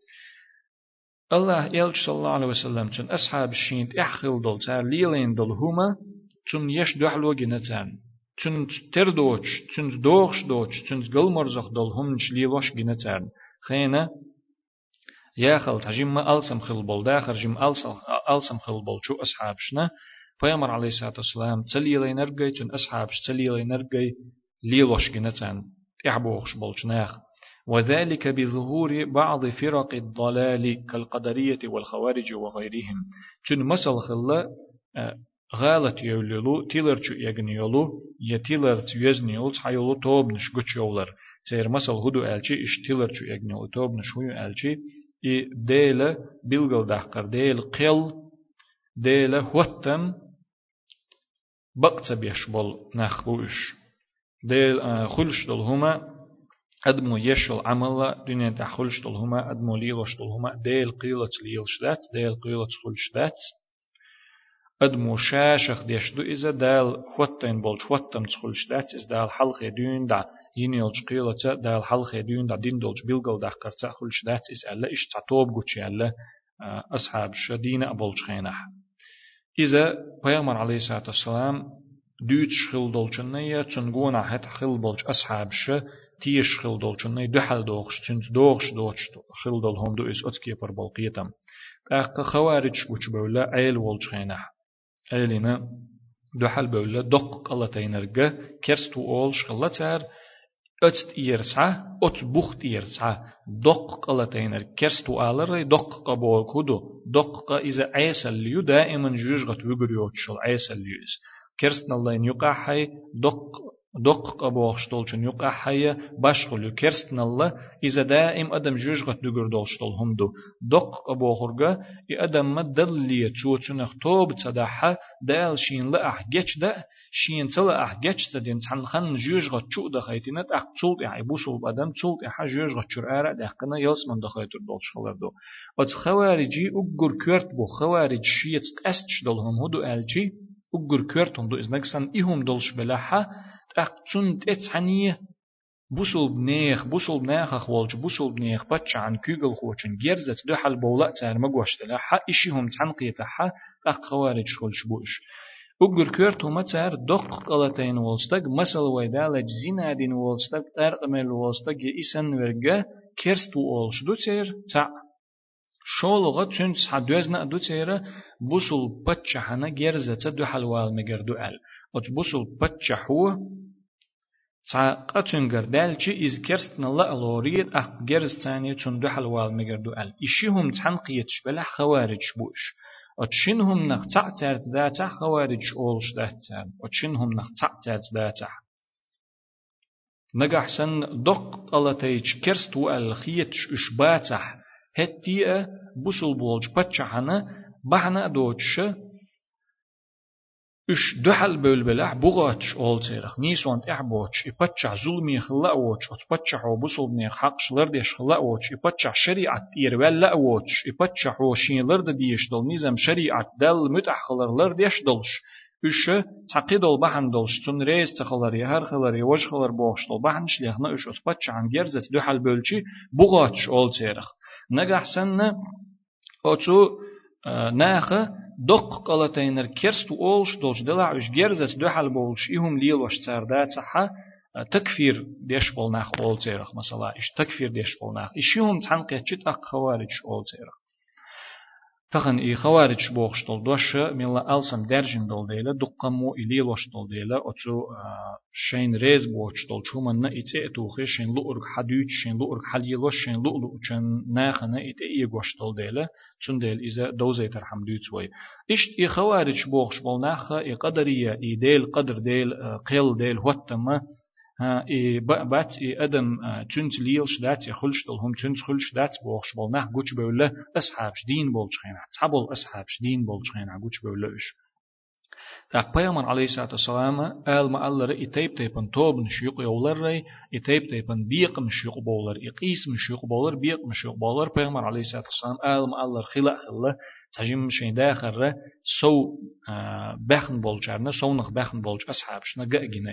الله يلج صلى الله عليه وسلم تن أصحاب الشين إحخل دول تار ليلين دول هما تن يش دحلو جنتان تن تردوش تن دوغش دوش تن قل مرزخ دول هم نش ليلوش جنتان خينا يا خل تجيم ما ألسم خل بول داخر جيم ألسم خل بول شو أصحابشنا فيامر عليه الصلاة والسلام تليلين أرجي تن أصحابش تليلين أرجي ليلوش جنتان إعبوخش بولشناخ وذلك بظهور بعض فرق الضلال كالقدرية والخوارج وغيرهم تن مسل خلا غالت يولولو تيلر چو يغنيولو يا تيلر تيزنيول تحيولو توب نش گچ يولر سير مسل هدو الچي اش تيلر چو يغنيولو توب نش هو الچي اي ديل بيلگل دحقر ديل قل ديل هوتم بقت بيشبل نخبوش ديل خلش دل هما أدمو يشل عملا دنيا تا خلش دل هما أدمو ليلش دل هما ديل قيلة ليلش دات ديل قيلة خلش دات أدمو شاشخ ديشدو إذا دال خوتين بولش خوتم تخلش دات إز دال حلق دون دا ينيلش قيلة دال حلق دون دا دين دولش بيلغل دا قرتا خلش دات إز ألا إش تعطوب قوشي ألا أصحاب شدينة بولش خينح إذا بيامر عليه الصلاة والسلام دوتش خل دولچنية تنقونا حت خل بولج أصحاب ش تيش خل دولچنية دحل دوخش تنت دوخش دوخش خل دول هم دو إس أتكي بر بلقيتم خوارج وش بولا عيل ولج خينح عيلنا دحل بولا دق الله تينرجع كرستو أولش خلتار أتت يرسع أت بخت يرسع دق الله تينر كرستو آلر دق قبول كودو دق إذا عيسى اليو دائما جوجغت وجريوتشل عيسى اليوز كرستنا الله يقع حي دق دق قبوخ شتولچن يقع حي باشخلو كرستنا الله إذا دائم أدم جوجغت دقر دولشتول هم دو دق قبوخرغا إي أدم ما دلية توچن اختوب تصدحا دال شين لأح جيش دا شين تلا أح جيش تدين تحنخن جوجغت شو دخيتينت أح تولت يعني بوصل أدم تولت أح جوجغت شرعارة دقنا يلسمن دخيتر دولشخلر دو. أت خوارجي أقر كرت بو خوارج شيت قستش دولهم هدو ألجي أجر كرتون دو إزنك سن إهم دولش بلاحة تتحنية بوسل بنيخ بوسل بنيخ أخوالج بوسل بنيخ باتش عن كيغل خوچن جرزت دو حل بولا تار مقوش تلاحة إشيهم تحنقية حا أق خوارج خلش بوش أجر كرتو متار دق قلتين والستق مسل ويدالج زينادين والستق أرقمل والستق إسن ورقا كرستو أولش دو تير تع شولغا تون حدوزنا دو تيرا بوسل بچا حنا جرزة دو حلوال مجردو ال ات بوسل بچا هو قاتن گردالچی از کرست نلا الورید اخ گرز ثانیه چون دو حلوال مجردو ال ایشیهم تحنقیتش بلا خوارج بوش اتشينهم نقطع ترت داتا خوارج أولش داتا اتشينهم نقطع ترت داتا نجحسن دق الله تيج كرست والخيتش إشباتح هتيا بوسل بولج بتشحنا بحنا دوتش اش دحل بول بلح بغاتش اول تيرخ نيس وانت احبوتش ipatcha ظلمي خلا اوتش اتباتش حو بوصل بني حق شلر ديش خلا اوتش ipatcha شريعة يرول لا اوتش ipatcha حو شين لرد ديش دل نظام شريعة دل متح خلر لر ديش دلش اش تعقيد البحن دلش تون ريز تخلر يهر خلر يوج خلر بوخش دل بحن شليخنا اش اتباتcha عن جرزت دحل بولشي بغاتش اول تيرخ نجح سنة اوتو ناخه دق قلتينر كرست اولش دولش دلع اش جرزت دوحل بولش إهم ليل وش تاردات صحة تكفير ديش بول ناخ اول تيرخ مثلا اش تكفير ديش بول ناخ إشيهم تعنقيت جت أق خوارج اول تيرخ Тахын и хаварич бог что доша мила алсам держин дол дейла дуккаму или лош дол дейла отцу шейн рез бог что чуман на ите этухи шейн лу ург хадюч шейн лу ург халило шейн лу лу чен нахана ите и гош дол дейла чун дейл изе дозейтер хамдюц вой ишт и хаварич бог шбол наха и кадария и дейл кадр дейл кел дейл хуаттама и бац и адам чунч лилш дац и хулштал хум чунч хулш дац бохш бол нах гуч бөлле асхабш дин болч хена цабол асхабш дин болч хена гуч бөлле үш Так пайгамбар алейхиссалату вассалам ал мааллары итейп тейпен тобн шуйук яуларрай итейп тейпен биқм шуйук болар иқисм шуйук болар биқм шуйук болар пайгамбар алейхиссалату вассалам ал мааллар хила хилла сажим шейда харра соу бахн болчарна соунах бахн болч асхабшна гагина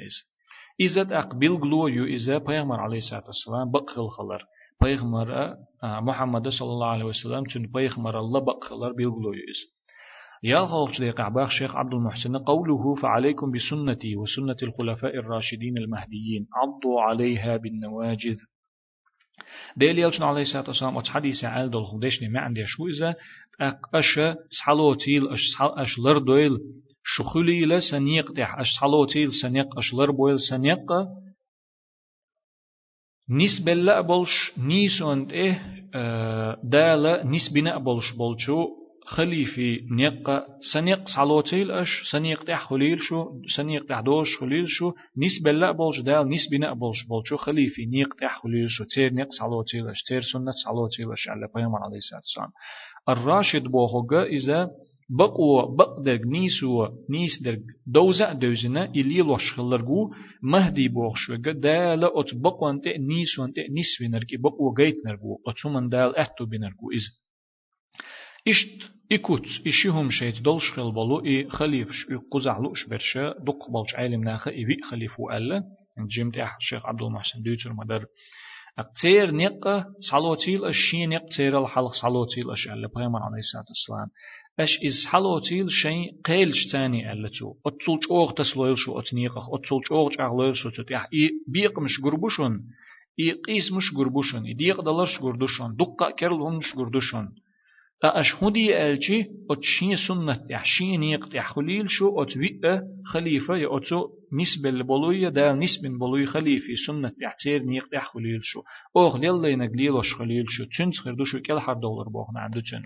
إذا أقبل غلو يو إذا پیامبر علیه الصلاة والسلام بقل خلر. پیغمبر محمد صلى الله عليه وسلم چون پیغمبر الله بقلر بالغلو يو إذا يا خلق شديق عباخ شيخ عبد المحسن قوله فعليكم بسنتي وسنة الخلفاء الراشدين المهديين عضوا عليها بالنواجذ. ديل يلشن عليه الصلاة والسلام أتش حديث عال دول خدشني ما عندي شو إذا أش سحلوتيل أش أش لردويل شخولي لا سنيق تح أش سحلوتيل سنيق أش لربويل سنيق نسبة لا بولش نيس وانت إيه دالة نسبة بولش بولشو خليفي نيق سنيق صلوتيل اش سنيق تح خليل شو سنيق تح دوش خليل شو نسبة لا بولش دال نسبة نا بولش بولشو خليفي نيق تح خليل شو تير نيق صلوتيل اش تير سنة صلوتيل اش على بيامر عليه الصلاة والسلام الراشد بوخوغا إذا بقوا بقدر نيسو نيس درج دوزا دوزنا إلي لوش خلرجو مهدي بوخشوغا دال أت بقوا أنت نيسو أنت نسوينرجي بقوا جيت نرجو أتومن دال أتو بنرجو إذ إشت إكوت إشيهم شيت دولش خل بلو إي خليفش إي قزعلوش برشا دق بلش عالم ناخا إي وي خليفو ألا. جمت أح الشيخ عبد المحسن دوتر مدر. أقتير نقة صلوتيل الشين نق تير الحلق صلوتيل أش ألا بيامر عليه الصلاة والسلام. أش إز صلوتيل شيء قيلش تاني ألا تو أتسولش أوغ تسلويل شو أتنيقخ أتسولش أوغ أغلويل شو تتيح إي بيق مش قربوشون إي قيس مش قربوشون إي ديق دلرش قردوشون دقة كرل مش قردوشون أشهدي ألشي أتشين سنة يحشين يقت يحخليل شو أتوئ خليفة يأتو نسبة البلوية دا نسبة البلوية خليفة سنة يحتير نيقت يحخليل شو. أوه ليلا ينقليل وش خليل شو. تشنت خيردو شو كل حر دولار بوخنا عنده تشن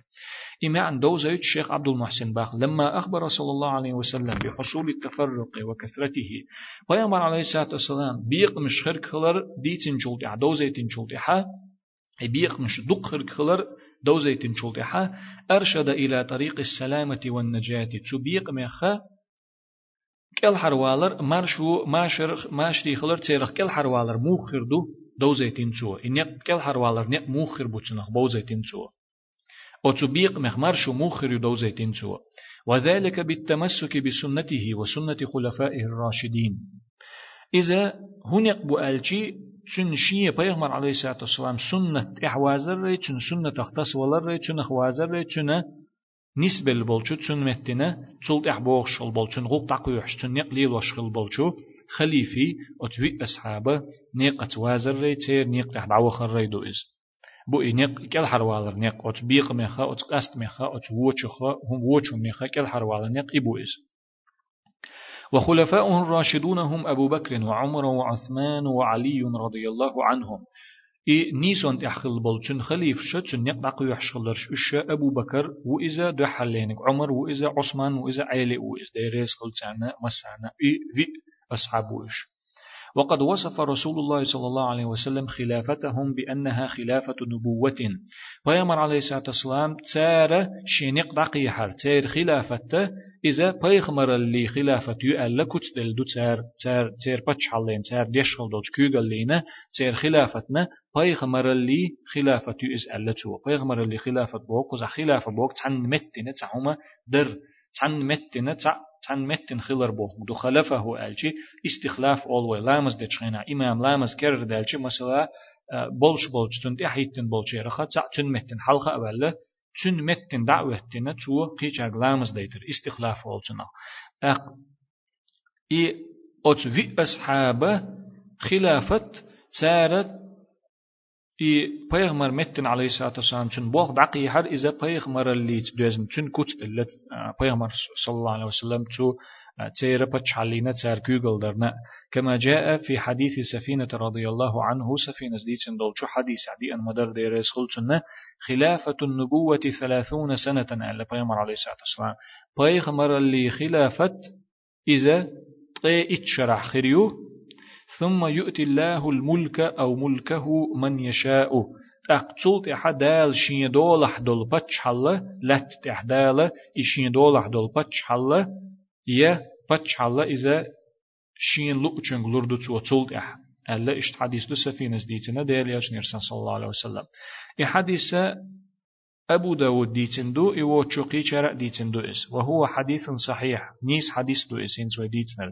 إما عن دوزة الشيخ عبد المحسن باخ لما أخبر صلى الله عليه وسلم بحصول التفرق وكثرته فيامر عليه الصلاة والسلام بيق مش خير خلر ديتن جولتي عدوزة تنجولتي حا بيق مش دق خير خلر دوزيتين شلطحة أرشد إلى طريق السلامة والنجاة. تبيق مخا كل حروالر مرشو ماشر ماشري خلر تيرخ كل حروالر موخر دو دوزيتين تو إنك كل حروالر نق موخر بوتنخ بوزيتين تو وتبيق مخ مرشو موخر دوزيتين تو وذلك بالتمسك بسنته وسنة خلفائه الراشدين. إذا هنق بؤالشي چون شیه پیغمبر علیه الصلاة والسلام سنت احوازر ری چون سنت اختص ولر ری چون احوازر ری چون نسبل بولچو چون متنه احبوغ شل بول چون غوق تقويح چون نقلي وشغل بولچو خليفي اتوي اصحابه نيقت وازر ری تير نيق تحدعو خر ری دو از. بو نيق كل حروالر نيق ات بيق مخا ات قست مخا ات ووچو خا هم ووچو مخا كل حروالر نيق ابو از. وخلفاؤه الراشدون هم أبو بكر وعمر وعثمان وعلي رضي الله عنهم. إي نيسون تحخل بلچن خليف شتشن يقدق يحشخلرش إش أبو بكر وإذا دحلينك عمر وإذا عثمان وإذا علي وإذا ديريس خلتانا مسانا. إي ذي أصحابوش وقد وصف رسول الله صلى الله عليه وسلم خلافتهم بأنها خلافة نبوة. فيمر عليه الصلاة والسلام تار شينق دقيحر تار خلافته إذا بيغمر اللي خلافة يؤلا كتدل دو تار تار تار بتش حلين تار ديش خلدوج كيغل لينا تار خلافتنا بيغمر اللي خلافة يؤز ألا تو. بيغمر اللي خلافة بوك وزا خلافة بوك تحن متنا تعهما در تحن متنا تع تحن متن خلر بوك دو خلفه ألشي استخلاف أولوي لامز دتشخينا إمام لامز كرر دالشي مثلا بولش بولش تنتي حيتن بولش يرخا تع تن متن حلقة أولا تن متن دعوتنا تو قيچ لامز ديتر استخلاف أولشنا أق إي أوت في أصحاب خلافة سارت إي بيغمر متن عليه الصلاة والسلام شن بوخ دقي هر إذا بيغمر اللي تدوزن شن كوت اللت بيغمر صلى الله عليه وسلم تو تيرا بتشالينا تار كوغل درنا كما جاء في حديث سفينة رضي الله عنه سفينة ديتن دول شو حديث عدي أن مدر ديريس خلتنا خلافة النبوة ثلاثون سنة على بيغمر عليه الصلاة والسلام. بيغمر اللي خلافة إذا طي إتشرح خريو. ثم يؤتي الله الملك أو ملكه من يشاء. أقتلت أحدال شين دولح دول بتش حلا لت تحدال إشين دولح دول بتش حلا يه بتش حلا إذا شين لؤچن لردو تو تولت أح ألا إشت حديث دو سفينة ديتنا ديال يجنير صلى الله عليه وسلم. إي حديث أبو داود ديتندو إيو تشوقي شرع ديتندو إس. وهو حديث صحيح. نيس حديث دو إسين زوي ديتنر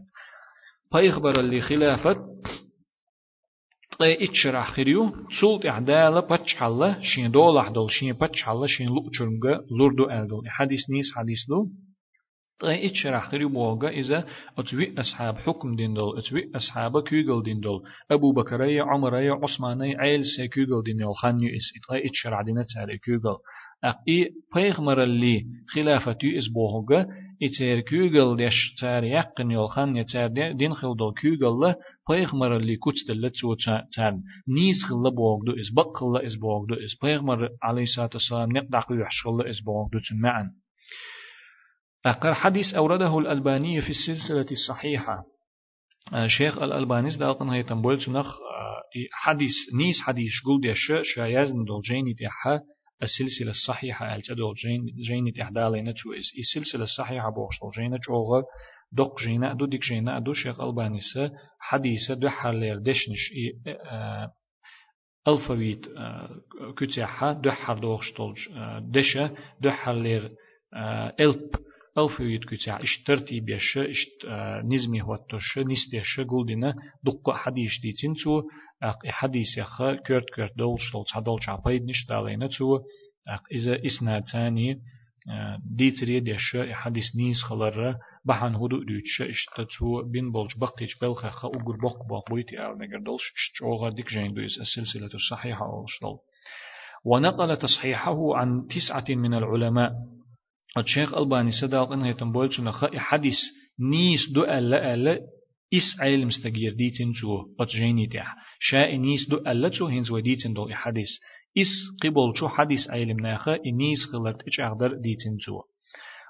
بيخبر اللي خلافة طي اتشرح خريو تسولت احدالا باتش حلا شين دول احدول شين باتش حلا شين لؤچرنگا لوردو الدول حديث نيس حديث لو طي اتشرح خريو بوغا إذا أتوي أصحاب حكم دين دول أتوي أصحاب كيغل دين دول أبو بكرية عمرية عثمانية عيل سي كيغل دين دول خانيو إس إتغي اتشرح دينا تاري كيغل أقي بيغمر اللي خلافتي إسبوهوغا إتير كيغل ديش تار يقن يولخان يتار دين كيغل له بيغمر اللي كوت دلت سو تار نيس خلا بوغدو إس بقل إس بوغدو إس بيغمر عليه الصلاة والسلام نقدق يحشغل إس بوغدو معا أقر حديث أورده الألباني في السلسلة الصحيحة شيخ الألباني دالقن هي تنبول نخ حديث نيس حديث قول ديش شايزن دول جيني تيحا السلسلة الصحيحة التدول جين جين تحدالينا تو إس السلسلة الصحيحة بوشتل جينا جوغا دق جينا دو ديك جينا دو شيخ ألبانيسة. حديثة دو حالير دشنش الفويت كتاحة دو حر دوغشتل دشة دو حالير إلب الفويت كتاح إش ترتيب يش إش نزمي هوتوش نستيش قلدنا دق حديث ديتين تو أق حديث يخ كرت كرت دول شلت هدول شعبيد نش دالينا تو أق إذا إسناد ثاني ديتري ديش حديث نيس خلرة بحن هدو دوتش اشتتو بين بولج بقيش بلخ خا أقر بق بق بويتي أو نجر دولش اشتوغا ديك جين دويس السلسلة الصحيحة أولشتل ونقل تصحيحه عن تسعة من العلماء الشيخ الباني صدق انه يتنبول شنخ حديث نيس دو ألا ألا إس علم استغير ديتن جو أتجيني تيح شاء نيس دو ألا جو هنز وديتن دو حديث إس قبل شو حديث علم ناخا إنيس خلرت إش أقدر ديتن جو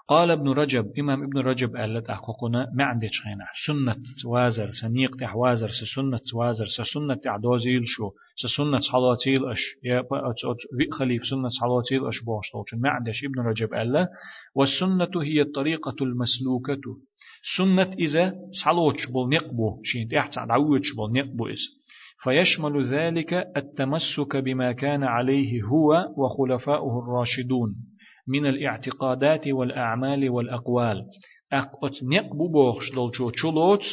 قال ابن رجب إمام ابن رجب قالت أحققنا ما عندش خينا سنة وازر سنيق تح وازر سنة وازر سنة تعدوزيل شو. سنة صلاتيل أش. يا خليف سنة صلاتيل أش بوشتول ما عندش ابن رجب قال والسنة هي الطريقة المسلوكة. سنة إذا صلوتش بول نقبو. شين تحت عدوتش بول نقبو إز فيشمل ذلك التمسك بما كان عليه هو وخلفاؤه الراشدون. من الاعتقادات والأعمال والأقوال. أقوت نقبو بوخش دولشو تشولوت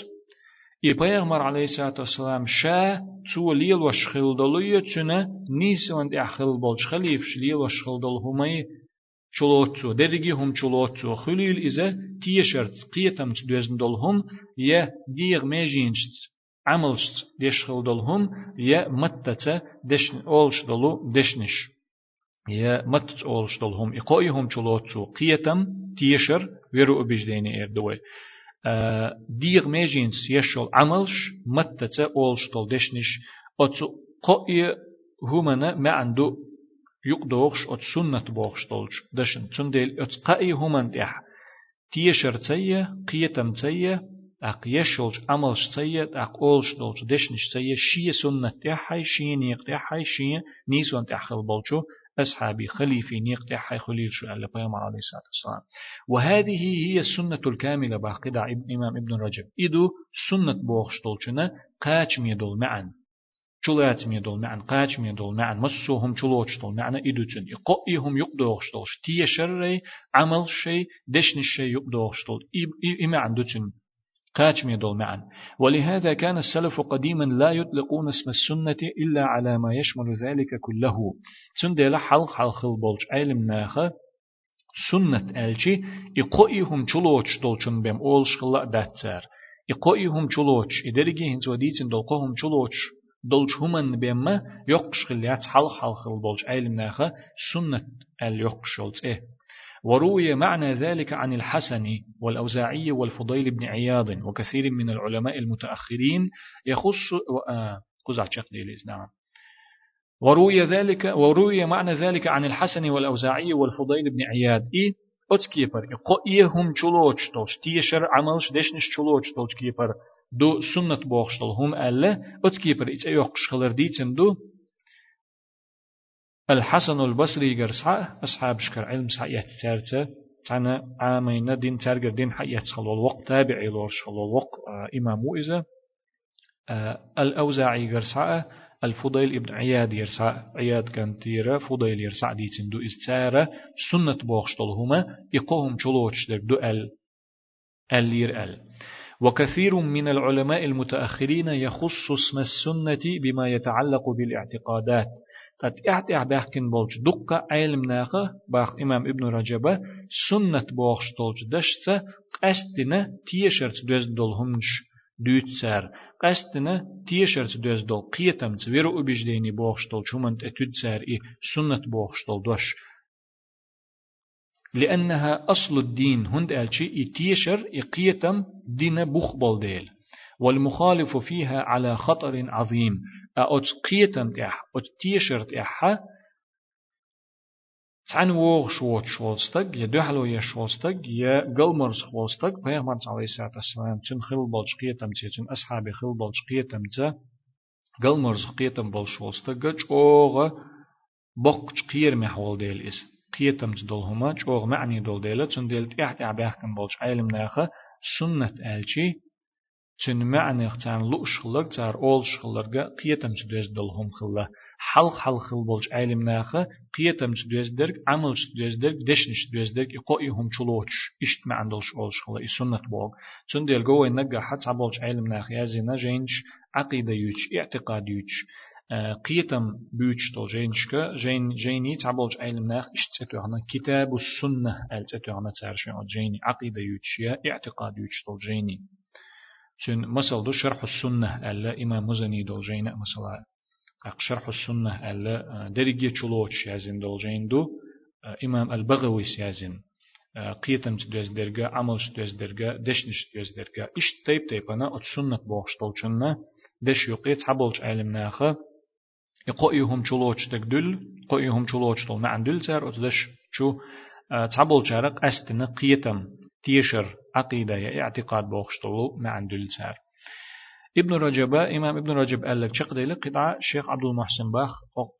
إبيغمر عليه الصلاة والسلام شا تو ليل وشخل دلوية تنا نيسوان أخل بولش خليف ليل وشخل دل همي چلوتو درگی هم چلوتو خلیل إذا تيشرت قيتم تدوزن دلهم يا ديغ ميجينشت عملشت دشخل دلهم يا متتا دشن أولش دلو دشنش يا مت أولش دلهم إقائهم چلوتو قيتم تيشر ويرو أبجدين إردوي. ديغ ميجينس يشول عملش أولش دل دشنش أتو قائي همنا ما عنده يقدوغش أت سنة بوغش دولش دشن. تنديل أت قائي همان تيح تيشر تيه قيتم تيه أق يشولش عملش تيه أق أولش دولش دشنش تيه شي سنة تيحي شي نيق تيحي شي نيسوان تيحخل بولشو أصحابي خليفي نيقتي حي خليل شو ألا بيام عليه الصلاة والسلام. وهذه هي السنة الكاملة باقدع إمام ابن رجب. إدو سنة بوخش طولشنا قاچ ميدول معن. چولات ميدول معن قاچ ميدول معن مسوهم چلوچ طول معن إدو تن إقائهم يقدوخش طولش تي شري عمل شي دشن الشي يقدوخش طول إما عندو تن قاتم يدول معا. ولهذا كان السلف قديما لا يطلقون اسم السنة إلا على ما يشمل ذلك كله. سندل حلق حلق البولج علم ناخه سنة ألشي إقوئهم چلوچ دولچن بهم أولش خلا داتسار إقوئهم چلوچ إدرجي هنز وديتن دولقهم چلوچ دولچ همن بهم يقش خليات حلق حلق البولج علم ناخه سنة ال يقش إيه وروي معنى ذلك عن الحسن والأوزاعي والفضيل بن عياض وكثير من العلماء المتأخرين يخص قزع نعم. وروي ذلك وروي معنى ذلك عن الحسن والأوزاعي والفضيل بن عياد إية أتكيبر إقوئيهم چلوچ تولش تيشر عملش دشنش چلوچ تولش كيبر دو سنة بوخشتل هم ألا أتكيبر إتأ يوقش خلر ديتن دو الحسن البصري جرسعة أصحاب شكر علم سعيات تارتا تانا عامين دين تارجر دين حيات خلو الوقت تابعي لورش خلو الوقت آه إمام إذا آه الأوزاعي جرسعة الفضيل ابن عياد يرسع عياد كان تيرا فضيل يرسع دي تندو استارة سنة بوخشتل هما يقوهم چلوش در دو أل اللير أل. وكثير من العلماء المتأخرين يخص اسم السنة بما يتعلق بالاعتقادات. قد اعتع باحكن بولج دقة علم ناقة باخ إمام ابن رجبة سنة بوخش تولج دشتة قستنا تيشرت دوز دولهمش دوت سار قستنا تيشرت دوز دول قيتم تسويرو أبجديني بوخش تولج همانت اتود سار إيه سنة بوخش تول دوش لأنها أصل الدين هند ألشي إتيشر إقيتم دين بخبل ديل والمخالف فيها على خطر عظيم. أوت قيتم تح أوت تيشر تح تعن ووغ شوت شوستك يا دحلو يا شوستك يا قلمرز خوستك بيغمر عليه الصلاة والسلام تن خل بلج قيتم تن أصحابي خل بلج قيتم تا قلمرز قيتم بل شوستك جوغ بق قير محول ديل إس. قيتم تدل هما جوغ معني دول ديلا تن ديل تحت عباحكم بلج علم ناخة. سنة ألشي تن معنى اختان لؤش خلق تار أول شخلرغا قيتم تدوز دلهم خلا حلق حلق خل بولج علم ناخه قيتم تدوز درك عمل تدوز درك دشنش تدوز درك يقويهم چلوش اشت ما عندلش أول شخلا سنة بوغ تن ديل جوه نجا حتى عبولج علم ناخه يازينا جينش عقيدة يوش اعتقاد يوش قيتم بيوش تو جينشكا جين جيني تعبولج علم ناخ اشتتوهنا كتاب السنة التتوهنا تارشين جيني عقيدة يوش اعتقاد يوش تو جيني شن مثل دو شرح السنة ألا إمام مزني دولجين مثلا شرح السنة ألا درجة چلوش يازن دولجين دو إمام البغوي سيازن قيتم تدوز درجة عمل تدوز درجة دشنش تدوز درجة إش تيب تيب أنا أت سنة بوخش طولشنا دش يقيت حبلش علم ناخه. يقويهم چلوش تقدل قويهم چلوش طول معن دل تار أتدش شو تعبل شارق أستنا قيتم تيشر عقيدة يا اعتقاد بوخشتلو مع دلتار ابن رجب إمام ابن رجب قال لك شق ديلك قطعة الشيخ عبد المحسن باخ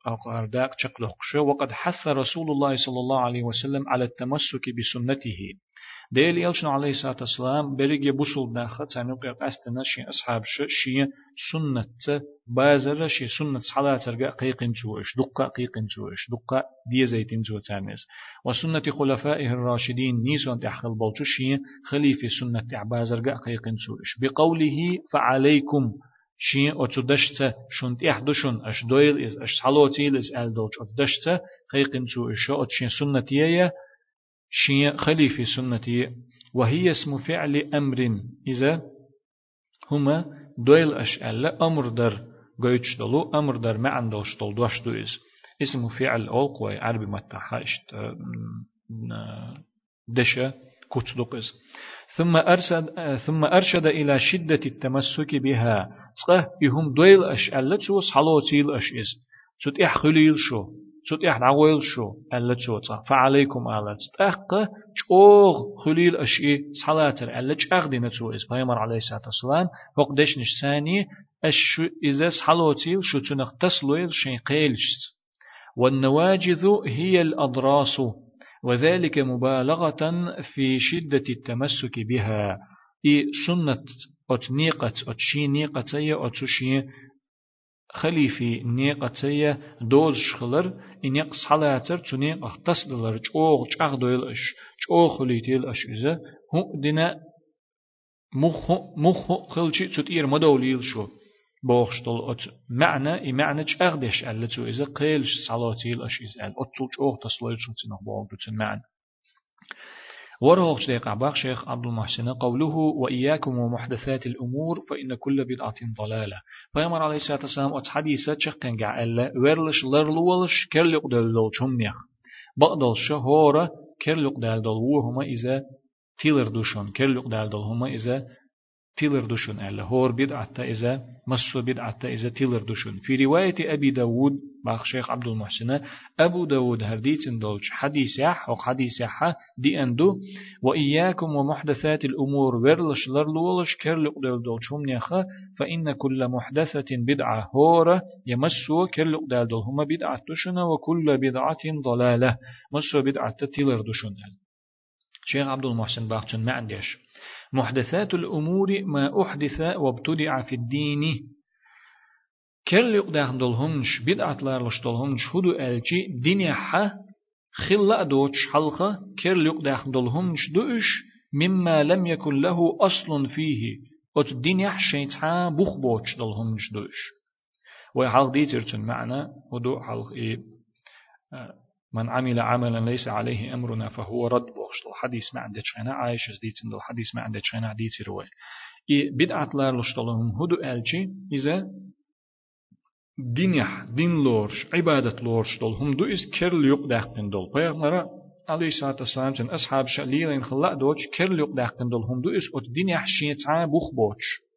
أقرداق شق وقد حث رسول الله صلى الله عليه وسلم على التمسك بسنته. ديل يلشن عليه الصلاة والسلام بريج بوصل داخل سانوق قاستنا شي أصحاب شي سنة بازر شي سنة صلاة ترجع قيقن توش دقة قيقن توش دقة دي زيتين تو تانس وسنة خلفائه الراشدين نيسون تحخل بلتو شي خليفة سنة تعبازر قيقن توش بقوله فعليكم شي أتدشت شنت إحدشن أش دويل إز أش صلوتيل إز ألدوش أتدشت قيقن توش أتشين سنة يا شيء خليفة سنتي وهي اسم فعل أمر. إذا هما دويل أشأل أمر در قويتش دلو أمر در ما عندوش دل دوش دويز. اسم فعل ألقوي عربي متحاشت دشة كتلقز ثم أرشد ثم أرشد إلى شدة التمسك بها. صح يهم دويل أشأل تسوس حلوتيل أشئز. تut إح خليل شو. تشوت إحنا عويل شو ألا تشوتا فعليكم ألا تتأقى تشوغ خليل أشي صلاة ألا تشأغ دينا تشويز بيامر عليه الصلاة والسلام فوق ديش نش ثاني أش إذا صلوتي شو تنخ تسلويل شين قيلش والنواجذ هي الأضراس وذلك مبالغة في شدة التمسك بها إي سنة أت نيقة أت شي نيقة أت شي خليفي نيقة دوز شخلر إن يقص حلاتر تنيق اختصدلر چوغ چاغ دويل أش چوغ خليتيل أش إذا هو دينا مخ مخ خلشي تطير مدوليل شو. بوخشتل أت معنى إي معنى چاغدش ألا تو إذا قيلش صلاتيل أش إذا أل أتل چوغ تصليل شو تنخ بوغ دوتن معنى. ورغش ديق عباق شيخ عبد المحسن قوله وإياكم ومحدثات الأمور فإن كل بدعة ضلالة. فيامر عليه الصلاة والسلام أت حديثة شقن قاعدة ورلش لرلولش كرلق دل شميخ بقدل شهورة كرلق دل دل وهما إذا تيلر دوشون كرلق دل دل هما إذا تيلر دوشون ألا هور بدعة إذا مسو بدعة إذا تيلر دوشون. في رواية أبي داود باخ شيخ عبد المحسن أبو داود هرديتن دولش حديث يح وق حديث يح دي أندو وإياكم ومحدثات الأمور ورلش لرلولش كرلق دول دولشهم نيخا فإن كل محدثة بدعة هورة يمسو كرلق دول دول هما بدعة دوشن وكل بدعة ضلالة. مسو بدعة تيلر دوشن شيخ عبد المحسن باخشن ما عنديش. محدثات الأمور ما أحدث وابتدع في الدين. كل يقدر دولهمش بدعت لارلش دولهمش هدو ألشي دنيا حا خلا دوتش حلقة كل يقدر دولهمش دوش مما لم يكن له أصل فيه. وت الدنيا شيطان بوخ بوتش دولهمش دوش. وحلق ديتر معنى ودو حلق إيه من عمل عملا ليس عليه أمرنا فهو رد. بوخش الحديث ما عندك خنا عايش ديتن الحديث ما عندك خنا ديتي روي. إي بدعت لار لشتلهم هدو ألشي إذا دينيح دين لورش عبادة لورش دول هم دو إز كرل يق داقن دول بيغمرا عليه الصلاة والسلام جن أصحاب شليلين خلاء دوش كرل يق داقن دول هم دو إز أت دينيح شيطان بوخ بوش.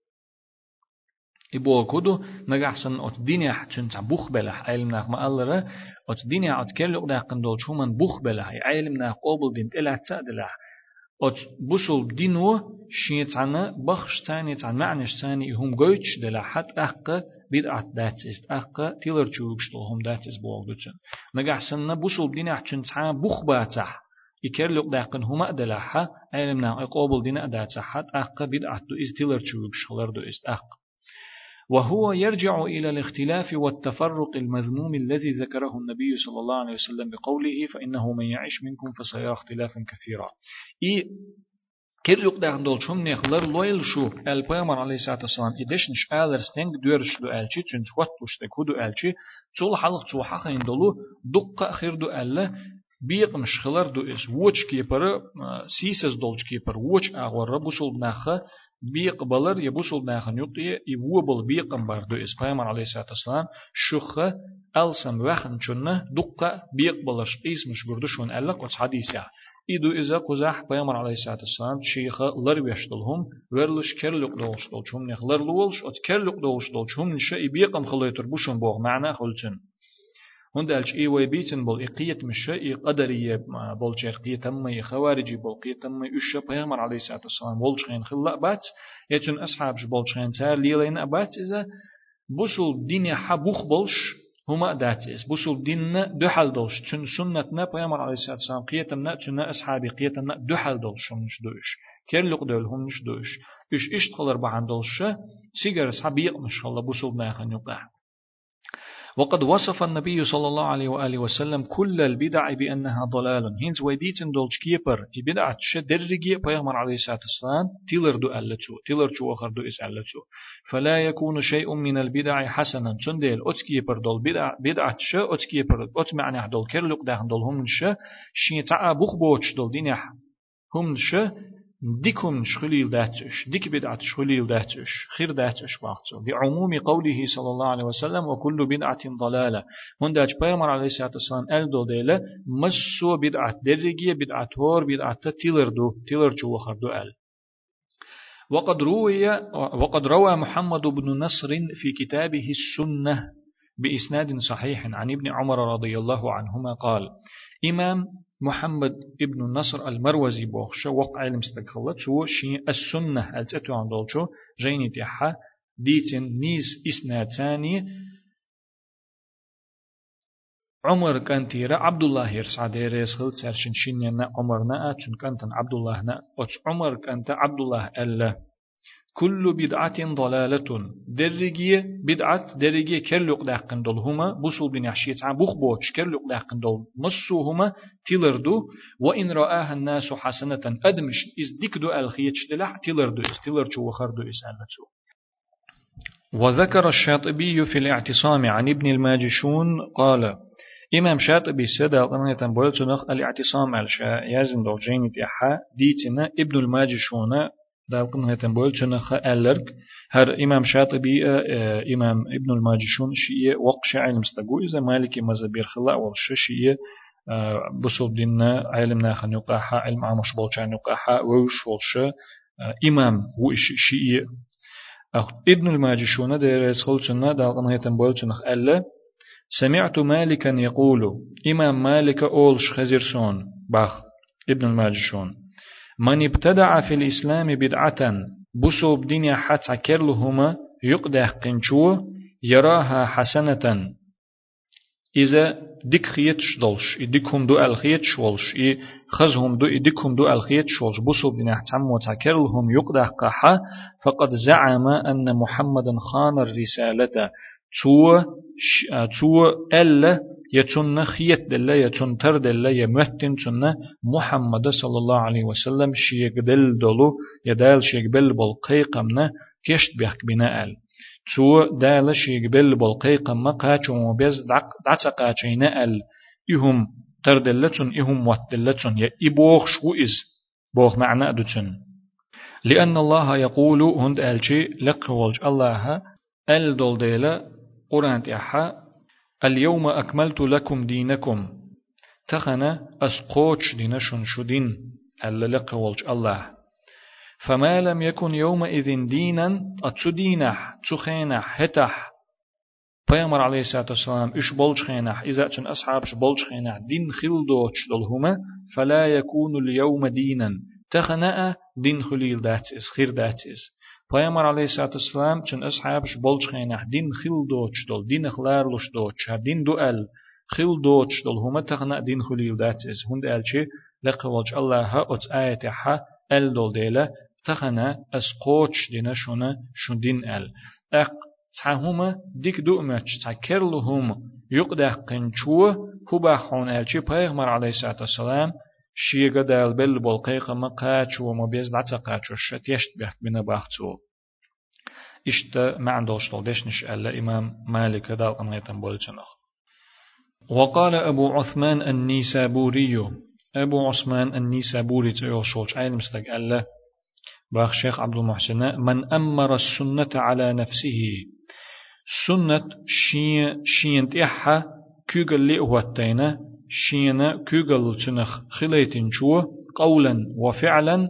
ibokudu nagarsan ot dinya chun ta bukh bela e ilm naq ma allara ot dinya ot kelluq daqin dol chuman bukh bela e ilm naq qobul bint ila tsadila. Ot busul dinu shiyatana bakhsh tani tan ma'nish tani hum goych dela hat aqqa bid'at dats ist aqqa tiler chugshtul hum dats is bolduchun nagarsanna busul dinya chun ta bukh bata ikerluq daqin huma dela ha e ilm naq qobul dina dats hat aqqa bid'at du is tiler chugshlar du ist aqqa وهو يرجع إلى الاختلاف والتفرق المذموم الذي ذكره النبي صلى الله عليه وسلم بقوله فإنه من يعيش منكم فسيرى اختلافا كثيرا. إي كل يق ده دول شوم نخلر لويل شو البيامر عليه الصلاة والسلام إدش نش آلر ستنج دورش دو ألشي تون توات وشتك هدو ألشي تول حلق تو حقين دولو دقة خير دو ألا بيق مش خلر دو إس ووش كيبر سيسز دولش كيبر ووش أغور بوصل بناخة بيق بلر يبوصل بناخن يقطي يوبل بيقم بردو إس بيامر عليه الصلاة والسلام شخة ألسم وخن شنة دقة بيق بلش قيس مش قردشون ألا قص حديثة. إدو إذا قزح بيامر عليه الصلاة والسلام شيخ لر ويشتلهم ورلش كرلق دولشتل شهم نخ لر لولش أت كرلق دولشتل شهم نشأ إبيقم خليتر بوشن بوغ معنا خلتن هند ألش إي ويبيتن بول إقية مشا إي قدرية بول شرقية تم خوارجي بول قية تم إشا بيامر عليه الصلاة والسلام بول شخين خلا بات يتن أصحاب بول شخين تار ليلين أبات إذا بوصل دنيا حبوخ بولش هما داتس بوسول ديننا دحل دولش تن سنتنا بيامر عليه الصلاة والسلام قيتمنا تن أصحابي قيتمنا دحل دولش هم نش دوش كيرلق دول هم نش دوش إش إشت قلر بعن دولش سيجر أصحابي يقمش الله بوسول ناخن يقع وقد وصف النبي صلى الله عليه وآله وسلم كل البدع بأنها ضلال. هينز ويديتن دولج كيبر البدع تشدرجي بيغمر عليه الصلاة والسلام تيلر دو ألتو تيلر شو آخر دو إس ألتو فلا يكون شيء من البدع حسنا. تندل أت كيبر دول بدع بدع تش أت كيبر أت معنى دول كرلق داخل دول هم نش شي تعا بوخ بوتش دول دينح هم نش ديكم شخليل داتش ديك بدعة شخليل داتش خير داتش باقتو بعموم قوله صلى الله عليه وسلم وكل بدعة ضلالة. من داج بيامر عليه الصلاة والسلام ال دو ديلا مسو بدعة درجية بدعة هور بدعة تيلر دو تيلر جو دو ال. وقد روي وقد روى محمد بن نصر في كتابه السنة بإسناد صحيح عن ابن عمر رضي الله عنهما قال إمام محمد ابن النصر المروزي بوخش وقع علم استقلت شو شي السنة التأتو عن دولشو جيني تيحا ديتن نيز إسناد ثاني عمر كان تيرا عبد الله يرسع ديريس خل تسرشن شنينا عمرنا أتشن كانت عبد الله نا عمر كانت عبد الله ألا كل بدعة ضلالة. درجية بدعة درجية كرلق داقن دول هما بوصل بن يحشيت عن بوخ بوش كرلق داقن دول مصو هما تلردو وإن رآها الناس حسنة أدمش إز ديك دو الخيتش دلح تلردو إز تلرشو وخردو إز ألتو وذكر الشاطبي في الاعتصام عن ابن الماجشون قال إمام شاطبي سيدا قناة تنبول تنخ الاعتصام الشا يازن دول جيني تيحا ديتنا ابن الماجشون دالقن هتن بول چنخ ألرك هر إمام شاطبي آه إمام ابن الماجشون شيء وقش علم استقو إذا مالكي مزبير خلا والش شيء آه بصوب ديننا علم ناخن يقاحا علم عمش بولشان يقاحا ووش والش آه إمام وإش شيء ابن الماجشون دير يسخل چنا دالقن هتن بول چنخ ألا سمعت مالكا يقول إمام مالك أولش خزرسون باخ ابن الماجشون. من ابتدع في الإسلام بدعة بصوب دنيا حتى كرلهما يقدح قنشو يراها حسنة. إذا ديك خيتش دولش إديكهم دو الخيتش ولش إي خزهم دو إديكهم دو الخيتش ولش بصوب دنيا حتى وتكرلهم يقدح قحا فقد زعم أن محمدا خان الرسالة تو تو ألا يتون خيت دل يتون تر دل يمتن تن محمد صلى الله عليه وسلم شيك دل دلو يدال شيك بل بالقيقمنا كشت بيحك بناء تو دال شيك بل بالقيقم ما قاچو مبيز دعت قاچينا آل. إهم تر دلتون إهم وات دلتون يا إبوخ شو إز. بوخ معنى دوتن لأن الله يقول هند ألشي لقولج الله آل دول ديلا قرآن تيحا اليوم أكملت لكم دينكم. تخنا أسقوش دين شنشدين ألا لقولج الله. فما لم يكن يومئذ دينا أتسدينح تخينح هتح. پیامبر علیه الصلاة والسلام إش بولش خينح إذا كان أصحاب إش بولش خينح دين خل دوتش دلهما فلا يكون اليوم دينا. تخنأ دين خليل داتس خير داتس پیامبر علیه الصلاة والسلام چن اصحابش بولش خینه دین خیل دوچ دل دین خلار لش دوچ هر دین دو ال خیل دوچ دل هما تغنا دین خلیل دات از هند الچی لقوالج الله ها ات آیت ها ال دل دیله تغنا اس قوچ دینه شونه شون دین ال اق تهما دیک دو مچ تکرلهم يقدح قنچو هو خون الچی پیغمبر علیه الصلاة والسلام شيغا دال بل بول قيقا ما قاچو وما بيز دعتا قاچو شت يشت بيحك بنا باختو. إشت ما عندوش طلدش نش ألا إمام مالك دال قنغيتن بولتنخ. وقال أبو عثمان النيسابوري. أبو عثمان النيسابوري تيو شوش عين مستق ألا. باخ شيخ عبد المحسن. من أمر السنة على نفسه. سنة شين شين تيحا كيغل لي هوتينا شينا كوغل تنخ خليتين شو قولا وفعلا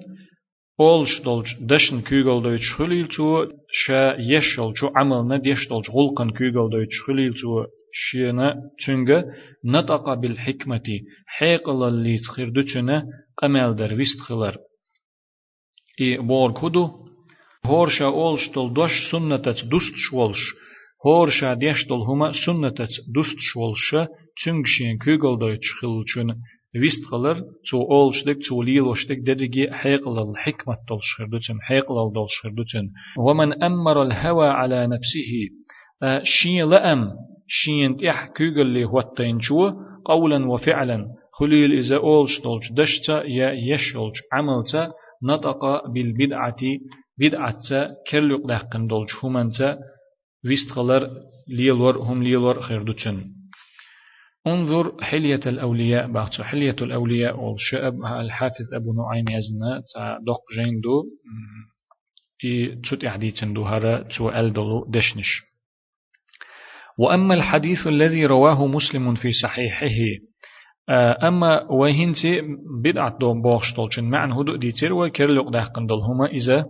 أولش دولج دشن كوغل دويتش خليل تو شا يشل شو عملنا ديش دولج غلقن كوغل دويتش خليل تو شينا تنغ نطق بالحكمة حيقل اللي تخير دوتشنا قمال در ويست خلر. إي بور كدو هورشا أولش دول دوش سنة دوست شوالش هورشا ديش دول هما سنة دوست شوالش تشنگشين كوغل دويتش خلچون ويست خلر تو اولشدك تو ليلوشدك درجي حيقل الحكمة دولشخر دوتن حيقل دولشخر دوتن ومن أمر الهوى على نفسه شين لأم شين تح كوغل لي هوتين شو قولا وفعلا خليل إذا أولش دولش دشتا يا يشولش عملتا نطق بالبدعة بدعة كرلق دقن دولش همانتا ويست خلر ليلور هم ليلور خير دوتن انظر حلية الأولياء بعض حلية الأولياء والشأب الحافظ أبو نعيم يزنا دق جيندو إي تشوت إحديثن دو هرا تو ألدلو دشنش. وأما الحديث الذي رواه مسلم في صحيحه أما وهنتي بدعة دو بوخش طولشن معن هدو ديتر وكرلق دهقن دلهما إذا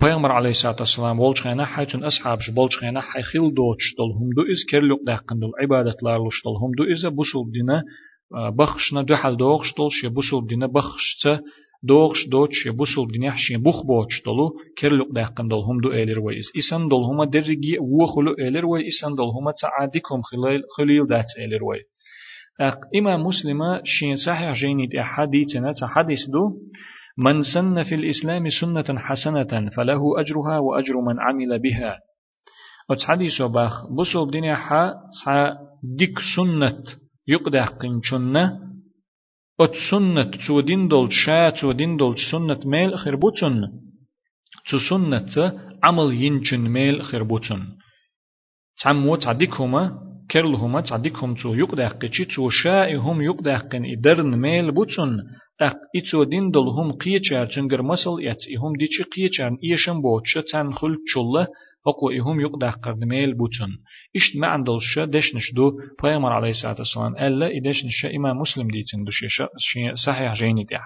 پیغمبر علیه الصلاة والسلام ولش خینا حیتون أصحابش بولش خینا حی خیل دوتش دل هم دو إز كرلوق دهقن دل عبادت لارلوش دل هم دو إز بوسول دينا بخشنا دو حل دوغش دلش يا بوسول دينا بخشتا دوغش دوتش بوسل دنيا شين بوخ بوتش دولو كرلق داقن دول هم دو إلر ويس إسان دول هما درجي وخلو إلر وي إسان دول هما تعاديكم خليل خليل دات إلر وي أق إما مسلمة شين صحيح جيني دي حديثنا حديث دو من سن في الإسلام سنة حسنة فله أجرها وأجر من عمل بها. حديث باخ بوسل دنيا حا ديك سنة يقدح قنشنة ات سنة تو دين دول شا تو دين دول سنة ميل خربوتن تو سنة عمل ينشن ميل خربوتن. تعمو تعديكهما كرلهما تعديكهم تو يقدح قيشي تو شائهم يقدح قن إدرن ميل بوتن تاق إتو دين دول هم قيچار چنگر مسل يت إهم ديچي قيچار إيشن بوتش تن خل چله أقو إهم يقدح قرد ميل بوتن إشت ما عندلش دشنش دو پیغمبر عليه الصلاة والسلام ألا إدشنش إمام مسلم ديتن دوش صحيح جيني ديح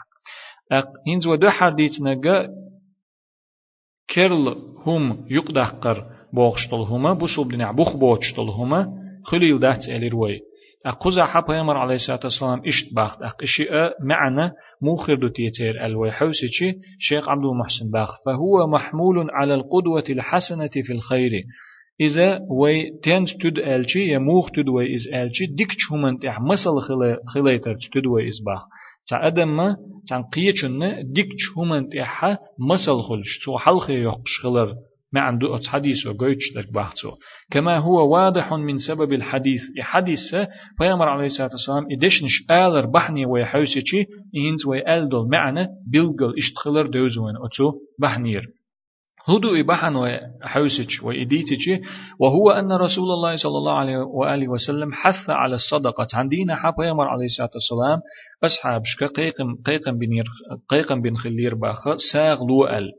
أق إنز ودو حديثنا كرل هم يقدح قر بوغشتل هما بوسوب دنع بوخ بوغشتل هما خليل دات إليروي أقوزا حا بيامر عليه الصلاة والسلام إشت باخت. أقشي معنى موخر دو تيتير الوي حوسيشي شيخ عبد المحسن باخ فهو محمول على القدوة الحسنة في الخير إذا وي تنت تد ألشي يموخ تد وي إز ألشي ديك شومن تح مسل خليتر تد وي إز باخ تا أدم ما تان قيچن ديك شومن تح مسل خلش. تو حلخي يقش خلر. ما عنده حديث وقويتش درك باختو كما هو واضح من سبب الحديث الحديث فيامر عليه الصلاة والسلام إدشنش آلر بحني ويحوسيشي إهنز ويألدل معنى بلغل إشتخلر دوزوين أتو بحنير. هدو إبحان وحوسج وإديتج وهو أن رسول الله صلى الله عليه وآله وسلم حث على الصدقة عندنا حاب يمر عليه الصلاة والسلام أصحاب شك قيقم قيقم بن قيقم بن خلير باخ ساغ لوأل.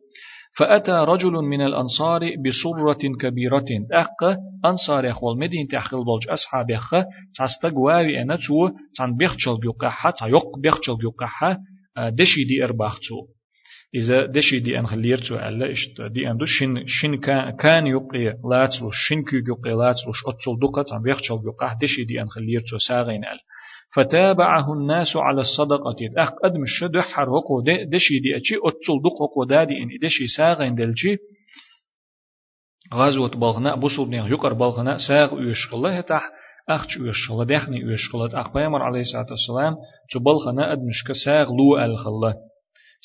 فأتى رجل من الأنصار بصرة كبيرة. أق أنصار يخول مدين تحقل بولج أصحاب يخ تستق واوي أنا تو بيخشل بيقحة تيق بيخشل بيقحة دشي دي أرباختو إذا دشي دي أن خليرتو ألا إشت دي أن دو شن شن كان يقي لاتلو شن كي يقي لاتلو شأتصل دقة تان بيخشل بيقحة دشي دي أن خليرتو ساغين أل فتابعه الناس على الصدقة. أخ أدم الشد حر وقو دشي دي أشي أتصل دق وقو إن دشي ساغين دلجي غزوة بلغنا بوصل بنيغ يقر بلغنا ساغ الله تح. أخش ويشغل دخني ويشغل أخ بيمر عليه الصلاة والسلام تبلغنا أدمشك ساغ لو الخلا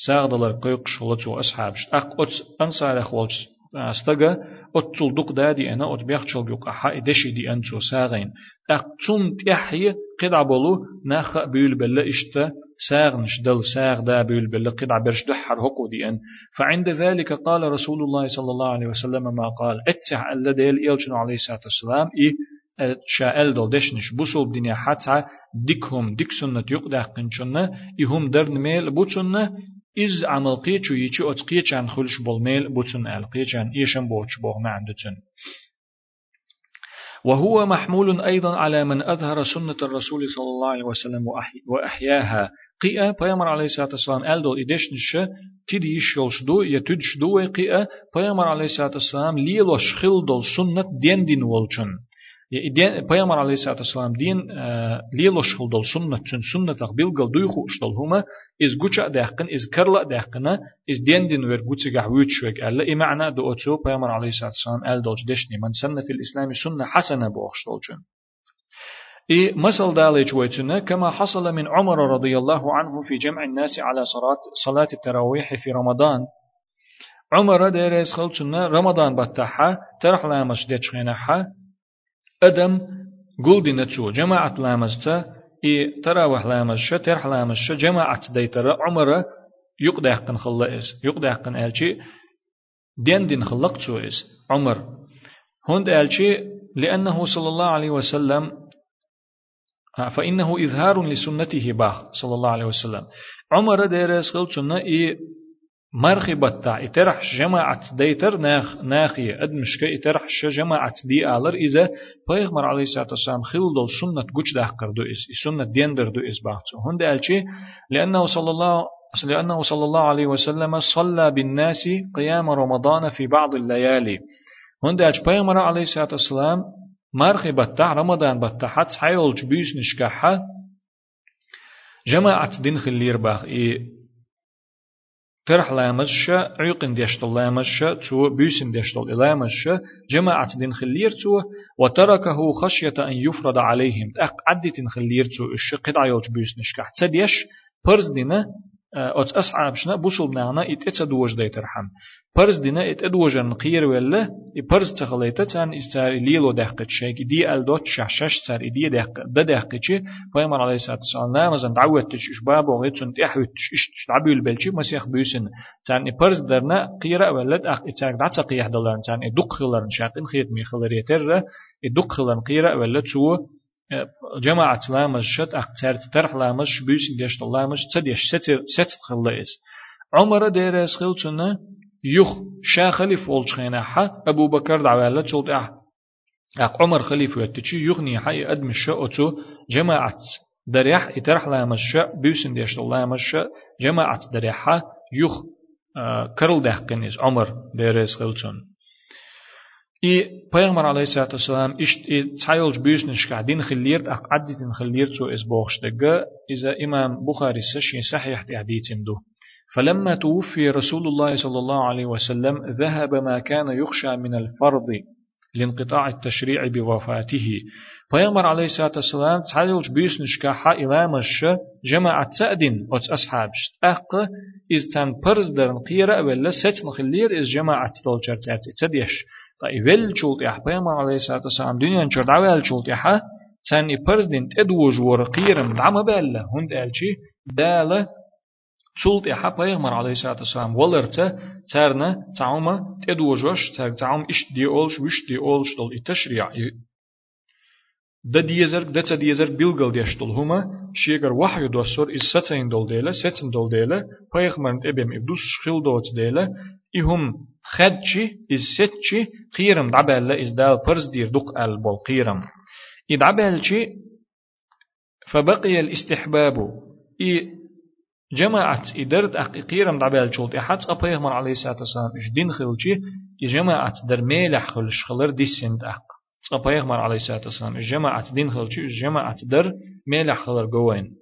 ساغ دلر قيق شغلة أصحابش أخ أتس أنصار أخوالش استغا اتول دق دادي أنا ات بيخشل يق أحا دشي دي انتو ساغين. اقتم تحي قدع بلو نخ بيل بلا اشتا ساغنش دل ساغ دا بيل بلا قدع برش دحر هقو دي أن. فعند ذلك قال رسول الله صلى الله عليه وسلم ما قال اتسح ألا ديل إلشن عليه الصلاة والسلام إي شاء دول دشنش بوصل دنيا حتى ديكهم ديك سنة يقدح قنشنا إهم درن ميل بوتشنا إز عمل قيچو يچو أت قيچان خلش بالميل بوتن أل قيچان إيشن بوتش بوغ معندتن وهو محمول أيضا على من أظهر سنة الرسول صلى الله عليه وسلم وأحياها. قيا بيامر عليه الصلاة والسلام ألدو إدش نشة تدي يشيلش دو يتدش دو قيا بيامر عليه الصلاة والسلام ليلوش خل دول سنة دين دين والچن Peygamber aleyhissalatu vesselam din lielo şuldol sünnet çün sünnet ak bilgal duygu ştol huma iz guça dehqin iz karla dehqina iz din din ver guça gah wüçwek alla imana do otso Peygamber aleyhissalatu vesselam el dolç deşni man sanna fil islami sunna hasana bu ştol çün إي مثل دالج ويتنا كما حصل من عمر رضي الله عنه في جمع الناس على صلاة صلاة التراويح في رمضان عمر ديريس خلتنا رمضان بتاعها ترح لامش ديتشخينها أدم قول نتسو جماعة لامزتا إي تراوح لامزشا ترح لامزشا جماعة ديتر عمر يقدع قن خلائز يقدع قن ألشي دين دين خلقتو إز عمر هند ألشي لأنه صلى الله عليه وسلم فإنه إظهار لسنته باخ صلى الله عليه وسلم عمر ديرس قلتنا إي مرخي بطا إترح جماعة ديتر ناخ ناخية أدمشك إترح جماعة دي آلر إذا بيغمر عليه الصلاة والسلام خيل دول سنة قوش داخ كردو إس سنة ديندر دو إس باختو هند ألشي لأنه صلى الله لأنه صلى الله عليه وسلم صلى بالناس قيام رمضان في بعض الليالي. هند ألش بيغمر عليه الصلاة والسلام مرخي بطا رمضان بطا حتى حيول جبيش نشكحة جماعة دين خلير باخ إيه ترح لامش عيقن ديشتل لامش تو بيسن ديشتل لامش جماعة دين خلير تو وتركه خشية أن يفرض عليهم. تأق عدت خلير تو الش قطع يوج بيسنش كحت سديش برز دينا أت أصعب شنا بوصل بنانا إت إتسدوج ديترحم. برز دينا ات ادوجن قير ولا برز تخليتا تان استار ليلو دقت شيك دي ال دوت شش سر دي دق د دقت شي فيمر عليه الصلاة والسلام نامزن دعوت تش باب وغيتون تحوت اش تعبيل بلشي مسيخ بيسن تان برز درنا قيرا ولا اق اتاك دعت قيح دلان تان دق خلرن شاقين خيت مي خلر يتر دق خلرن قيرا ولا تو جماعة لامش شت أق ترت ترح لامش بيسن ديش لامش تديش ستر ست خلص عمر ديرس خلتنا يخ شا خليف ولش خينا أبو بكر دعوالة شلت أح. أق عمر خليف يتشي يغني حي أدم الشأتو جماعة دريح يترح لا مشى بيوسن ديش لا مشى جماعة دريحة يخ كرل دهقنيز عمر ديريز خلتون. إي پیغمبر عليه الصلاة والسلام إشت إي تحيلج بيوسنش قاعدين خليرت أق عدتين خليرت سو إز بوخشتغا إذا إمام بخاري سشي صحيح تعديتين دو. فلما توفي رسول الله صلى الله عليه وسلم ذهب ما كان يخشى من الفرض لانقطاع التشريع بوفاته. فيغمر عليه الصلاة والسلام تعالج بيس نشكاحا إلى مش جماعة تأدين أت أصحابش أق إز تان برز درن قيرة ولا ست نخلير إز جماعة تدولجر تأتي تديش طيب ول شولت يح فيغمر عليه الصلاة والسلام دنيا نشر دعوة شولت يحا تان برز دين تدوج ورقيرم دعم بالله هند ألشي دالة تولت يا پیغمبر علیه الصلاة والسلام. ولرته ترنا تعوما تدوجوش تر تعوم إش دي أولش وش دي أولش دل التشريع ده ديزر ده تديزر بيلغل ديشتل هما. شيغر وحي دوسور إز ستين دول ديلا ستين دول ديلا پیغمبر تبم إبدوس شخيل دوت ديلا إهم خدشي إز ستشي خيرم دعبال إز دال برز دير دق البول قيرم إدعبالشي فبقي الاستحباب. إي جماعة إدرت أقيقيرم دعبال شولت إحات أبيغمر عليه الصلاة والسلام إش دين خلشي جماعة در ميلح خلش خلر دي سند أق. أبيغمر عليه الصلاة والسلام جماعة دين خلشي جماعة در ميلح خلر جوين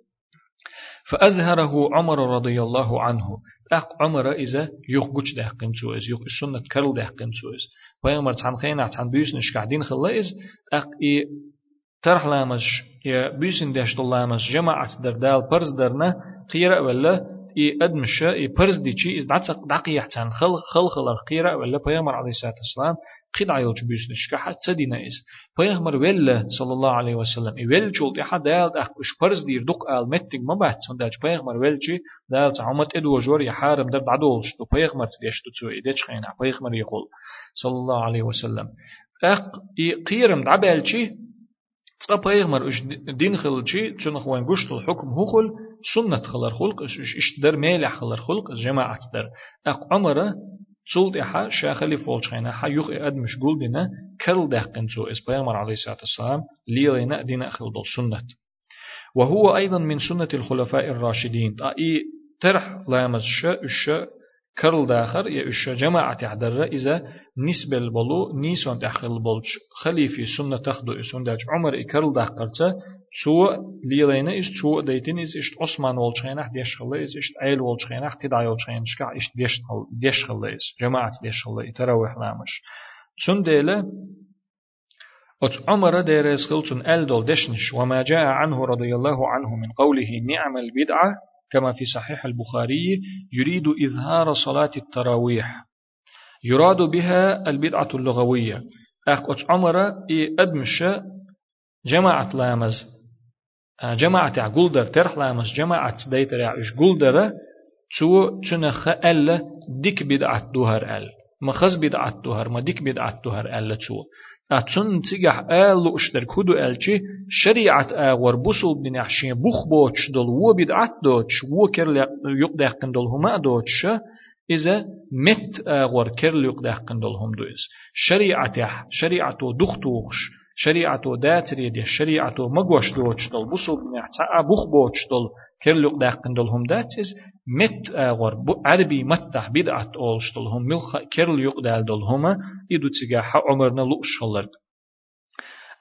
فأظهره عمر رضي الله عنه. أق عمر إذا يخبج ده قيم سويز يخ السنة كرل ده قيم سويز. بيغمر تحن خينا تحن بيوس نشكع دين خلائز أق إي ترح لامش يا بيسن دهشت لامش جماعة در دال برز درنا قيرة ولا إي أدمش إي برز دي شيء إز دعت دقي يحتان خل خل خل قيرة ولا بيغمر عليه الصلاة والسلام قيد عيوج بيسن شكحة تسدينا إز بيغمر ولا صلى الله عليه وسلم إي ول جولت إحد دال دق إش برز دير دق آل متك ما بعد سنداج بيغمر ولجي دال تعمت إدو جور يحارم در دعدولش تو بيغمر تديش تو إدش خينا بيغمر يقول صلى الله عليه وسلم. أق إي قيرم دعبالشي تقا پیغمبر اش دين خلچي چون خوان گوشت الحكم هخل سنة خلر خلق اش اش در ميل خلر خلق جماعة در اق عمره صلت إحا شاخلي فولش خينا حا يخ أدمش قول دينا كرل دهقن تو إس بيغمر عليه الصلاة والسلام ليلينا دينا أخل دول سنة وهو أيضا من سنة الخلفاء الراشدين أي ترح لامز شا كرل داخر يا إش جماعة يحضر إذا نسبة البلو نيسون تحخل بولش خليفي سنة تخدو إسون داج عمر إكرل داخرتا شو ليلينا إش شو ديتين إز إشت عثمان والشينح ديش خلا إز إشت عيل والشينح تدعي والشينح كع إشت ديش ديش خلا إز جماعة ديش خلا إتراوح لامش سن ديلا أت عمر ديرس خلتن ألدول دشنش وما جاء عنه رضي الله عنه من قوله نعم البدعة كما في صحيح البخاري يريد إظهار صلاة التراويح. يراد بها البدعة اللغوية. أخ عمر إي أدمش جماعة لامز. جماعة عقولدر ترح لامز جماعة ديتر عش قولدر تو چنخ ألا ديك بدعة دوهر أل. مخز بدعة دوهر ما ديك بدعة دوهر ألا تو أتون تيجح آل أشتر كدو ألشي شريعة آغور بوصل بن عشين بوخ بوتش دول و بدعت دوتش و كرل يقدقن دول هما دوتش إذا مت آغور كرل يقدقن دول هم دوز شريعة شريعة دختوخش شريعة داتري دي شريعة مغوش دوتش دول بوصل بن عتا بوخ بوتش دول كرل يقدقن دول هم داتز مت آغور عربي متح بدعت أولش دول هم ملخ كرل يقدال دول هما إدو تيجح عمرنا لؤش هلرد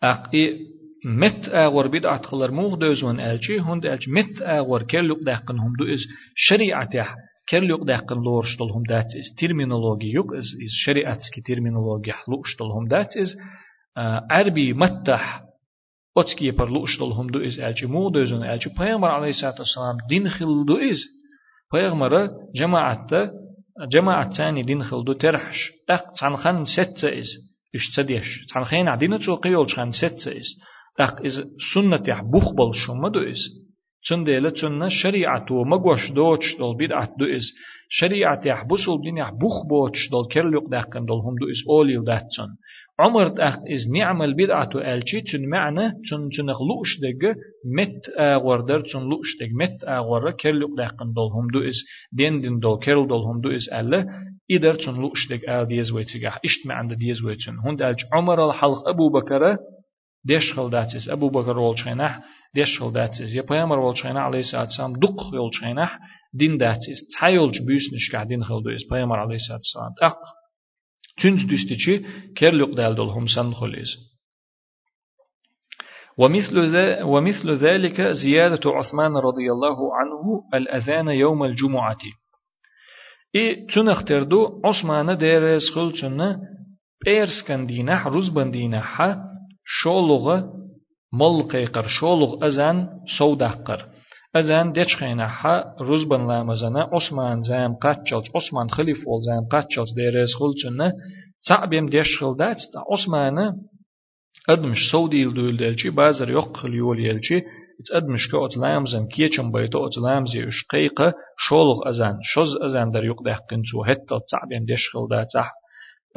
أقي مت آغور بدعت خلر موغ دوزون ألشي هند ألش مت آغور كرل يقدقن هم دوز شريعة كرليق داقن لورشتلهم دات إز ترمينولوجي يق إز إز شريعتسكي ترمينولوجي حلوشتلهم دات إز عربي متح أتكي بر لوشتلهم دو إز ألجي مو دوزن ألجي پیغمبر عليه الصلاة والسلام دين خل دو إز پیغمبر جماعت جماعت ثاني دين خل دو ترحش. أق تنخن ست إز إش تديش تنخين عدين تو قيول شخن ست إز أق إز سنة يح بخبل شما دو إز چون دیل چون نه شریعت و مگوش دوچ دل بدعت دو از شریعت یح بسول دین یح دل کرلوق دقن دل دو از اولیل دات چون عمر دق إز نعم و الچی چون معنی چون چون لوش دگ مت آغور در لوش دگ مت آغور کرلوق دقن دل هم دو إز دین دین دل کرل دل هم دو إز أله. ایدر چون لوش دگ آل دیز ویتگه اشت معنی دیز ویتن هند آلچ عمر الحلق ابو بکره ديش خل داتس أبو بكر والشينح ديش خل داتس يا بيامر والشينح عليه الصلاة والسلام دق والشينح دين داتس تايلج بيس نشكع دين خل دويس بيامر عليه الصلاة والسلام أق تنج دستيشي كيرلق دال دول هم سن خليز ومثل, ومثل ذلك زيادة عثمان رضي الله عنه الأذان يوم الجمعة. إي تنختردو عثمان ديرس خلچن بيرس كان دينح رزبن دينح شولغ ملقيقر شولغ أزان سوداقر أزان ديش خينا حا رزبن لامزنا عثمان زام قاتشلت عثمان خليف ول زام قاتشلت ديرز خلچنا تعبيم ديش خلدات عثمان أدمش سودي الدول دلشي بازر يق خليول يلشي اتأدمش كأت لامزن كيچم بيتو ات لامزي اش قيقة شولغ أزان شوز أزان در يق دهقن سو هتا تعبيم ديش خلدات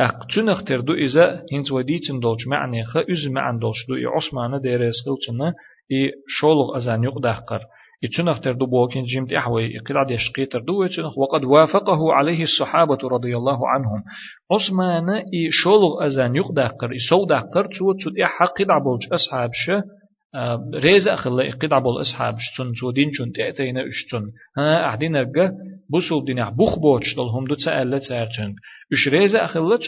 أق تنخ تردو إذا هنز وديتن دولش معني خا إز معن دولش دو عثمان ديريس قلتنا إي شولغ أزان يقدقر إي تنخ تردو بوكين جيمت إحوي إقلع ديش قيتردو تنخ وقد وافقه عليه الصحابة رضي الله عنهم. عثمان إي شولغ أزان يقدقر إي سودقر تو تود إحا قلع بولج أصحاب شه ريزا خلا قد عبول أصحاب شتون تو دين شون تأتينا اشتون ها أحدين أرجع بوصل دين بوخ بوتش دلهم دو تسأل تسأرتون إش ريزا خلا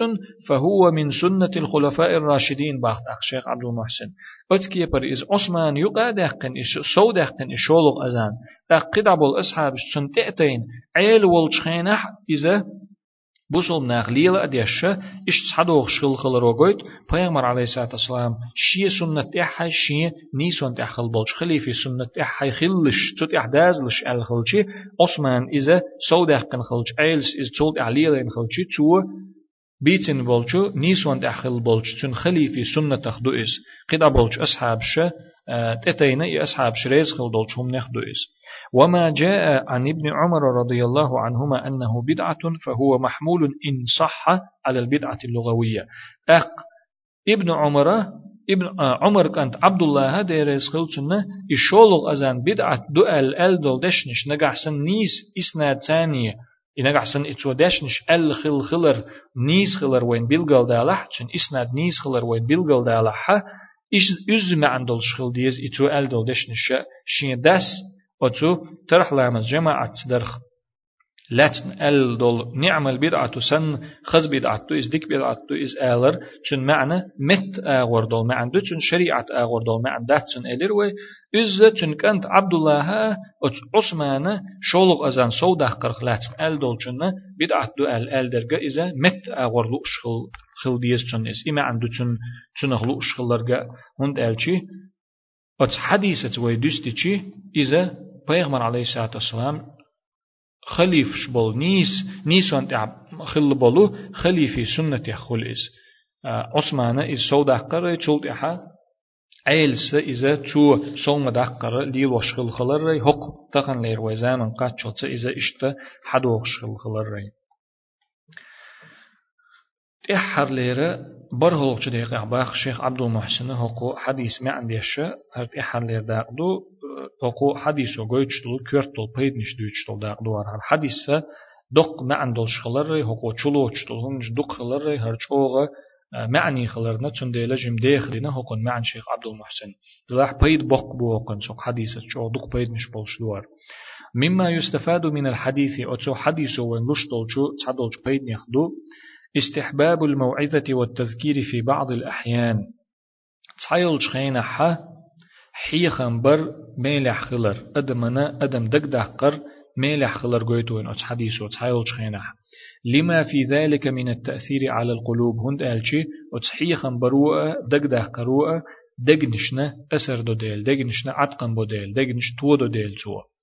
فهو من سنة الخلفاء الراشدين باخت أخ شيخ عبد المحسن. أتكي بر إز عثمان يقعد أحقن إش سود أحقن إشولغ أزان. أقد عبول أصحاب شتون تأتين عيل والشخينح إذا بوصل ناغليل أديش إش تصحدوغ شغل خل روغويت پیغمبر عليه الصلاة والسلام شي سنة إحا شي نيسون تحخل بولش خليفي سنة إحا خلش تut إحدازلش أل خلشي عثمان إذا سودح كن خلش أيلس إذا تولد أعليل إن خلشي تو بيتن بولشو نيسون تحخل بولش تن خليفي سنة تخدو إز قد بولش أصحاب شه تتينا أصحاب شريز خلدولشهم نخدويس وما جاء عن ابن عمر رضي الله عنهما أنه بدعة فهو محمول إن صح على البدعة اللغوية. أق ابن عمر ابن عمر كانت عبد الله هذا ريز خلتنا يشولغ أزان بدعة دؤل ال دول دشنش نجحسن نيس إسناد ثانية إنجحسن إتو دشنش أل خل خلر نيس خلر وين بيلغل دالح چن إسناد نيس خلر وين بيلغل دالح إيش إز ما عندل شغل ديز إتو أل دول دش نشا شين داس أتو ترح لامز جماعة درخ لاتن ال دول نعم البدعة سن خز بدعة إز ديك بدعة إز آلر چون معنى مت آغور دول ما عنده چون شريعة آغور دول ما عنده چون إلر و إز چون كانت عبد الله عثمان شولغ أزان سودة قرخ لاتن ال دول چون بدعة دو ال ال درجة إذا مت آغور لو شغل خل ديس چون إس إما عنده چون چون أخلو شخلرجا هند ألشي أت حديثة ويدستي چي إذا بيغمر عليه الصلاة والسلام خليف شبول نيس نيس وانت خل بولو خليفي سنة يخل إس عثمان إز سودا قرر چولت إحا عيلس إذا تو سوما دقر ليل وشخل خلر حق تخن لير وزامن قد شلت إذا إشتا حد وشخل خلر تحر ليرة برهلق شديق عباخ شيخ عبد المحسن هقو حديث ما عنديش هر تحر لير داقدو هقو حديثو قويتشتل كورتل بيدنش دويتشتل داقدو هر حديث دق ما عندل شخلر هقو چلوچتل هنج دق خلر هر چوغه معني خلرنا تنديلا جم داخلنا هقون معن شيخ عبد المحسن دلاح بيد بق بوقن سوق حديثة شو دق بيد مش بولش دوار مما يستفاد من الحديث أو حديثه وين لشتل شو تعدل بيد نخدو استحباب الموعظة والتذكير في بعض الأحيان تحيل شخينا حا حيخن بر ميلح خلر أدمنا أدم دق دقر ميلح خلر قويتوين أتس حديثو تحيول شخينح لما في ذلك من التأثير على القلوب؟ هند ألشي وتصحيخا بروء دق قروء دقنشنا أسر دو ديل دقنشنا عتقن بو ديل دقنش تو دو ديل تو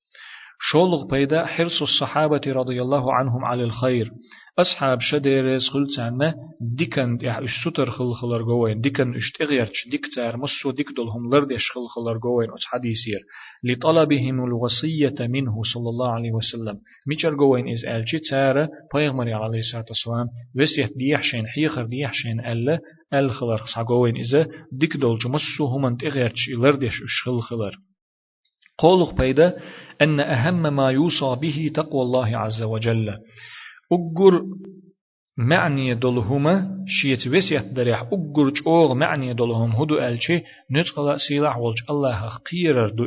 شولغ بيدا حرص الصحابة رضي الله عنهم على الخير. أصحاب شديرز خلتانا ديكن يا إش ستر خل خلر جوين ديكن إش تغيرش ديك تار مسو ديك دولهم لردش خل خلر جوين أتش حديثير. لطلبهم الوصية منه صلى الله عليه وسلم. ميشر جوين إز ألشي تار بيغمر عليه الصلاة والسلام وسيت ديحشين حيخر ديحشين ألا أل خلر خصا جوين إذا ديك دول جمسو هم تغيرش لردش إش خل خلر. قولق بيدا أن أهم ما يوصى به تقوى الله عز وجل. أجر معني دلهما شيت وسيت دريح. أجر جوغ معني دلهم. هدو ألشي نتقل سيلاح ولج الله قيرر دو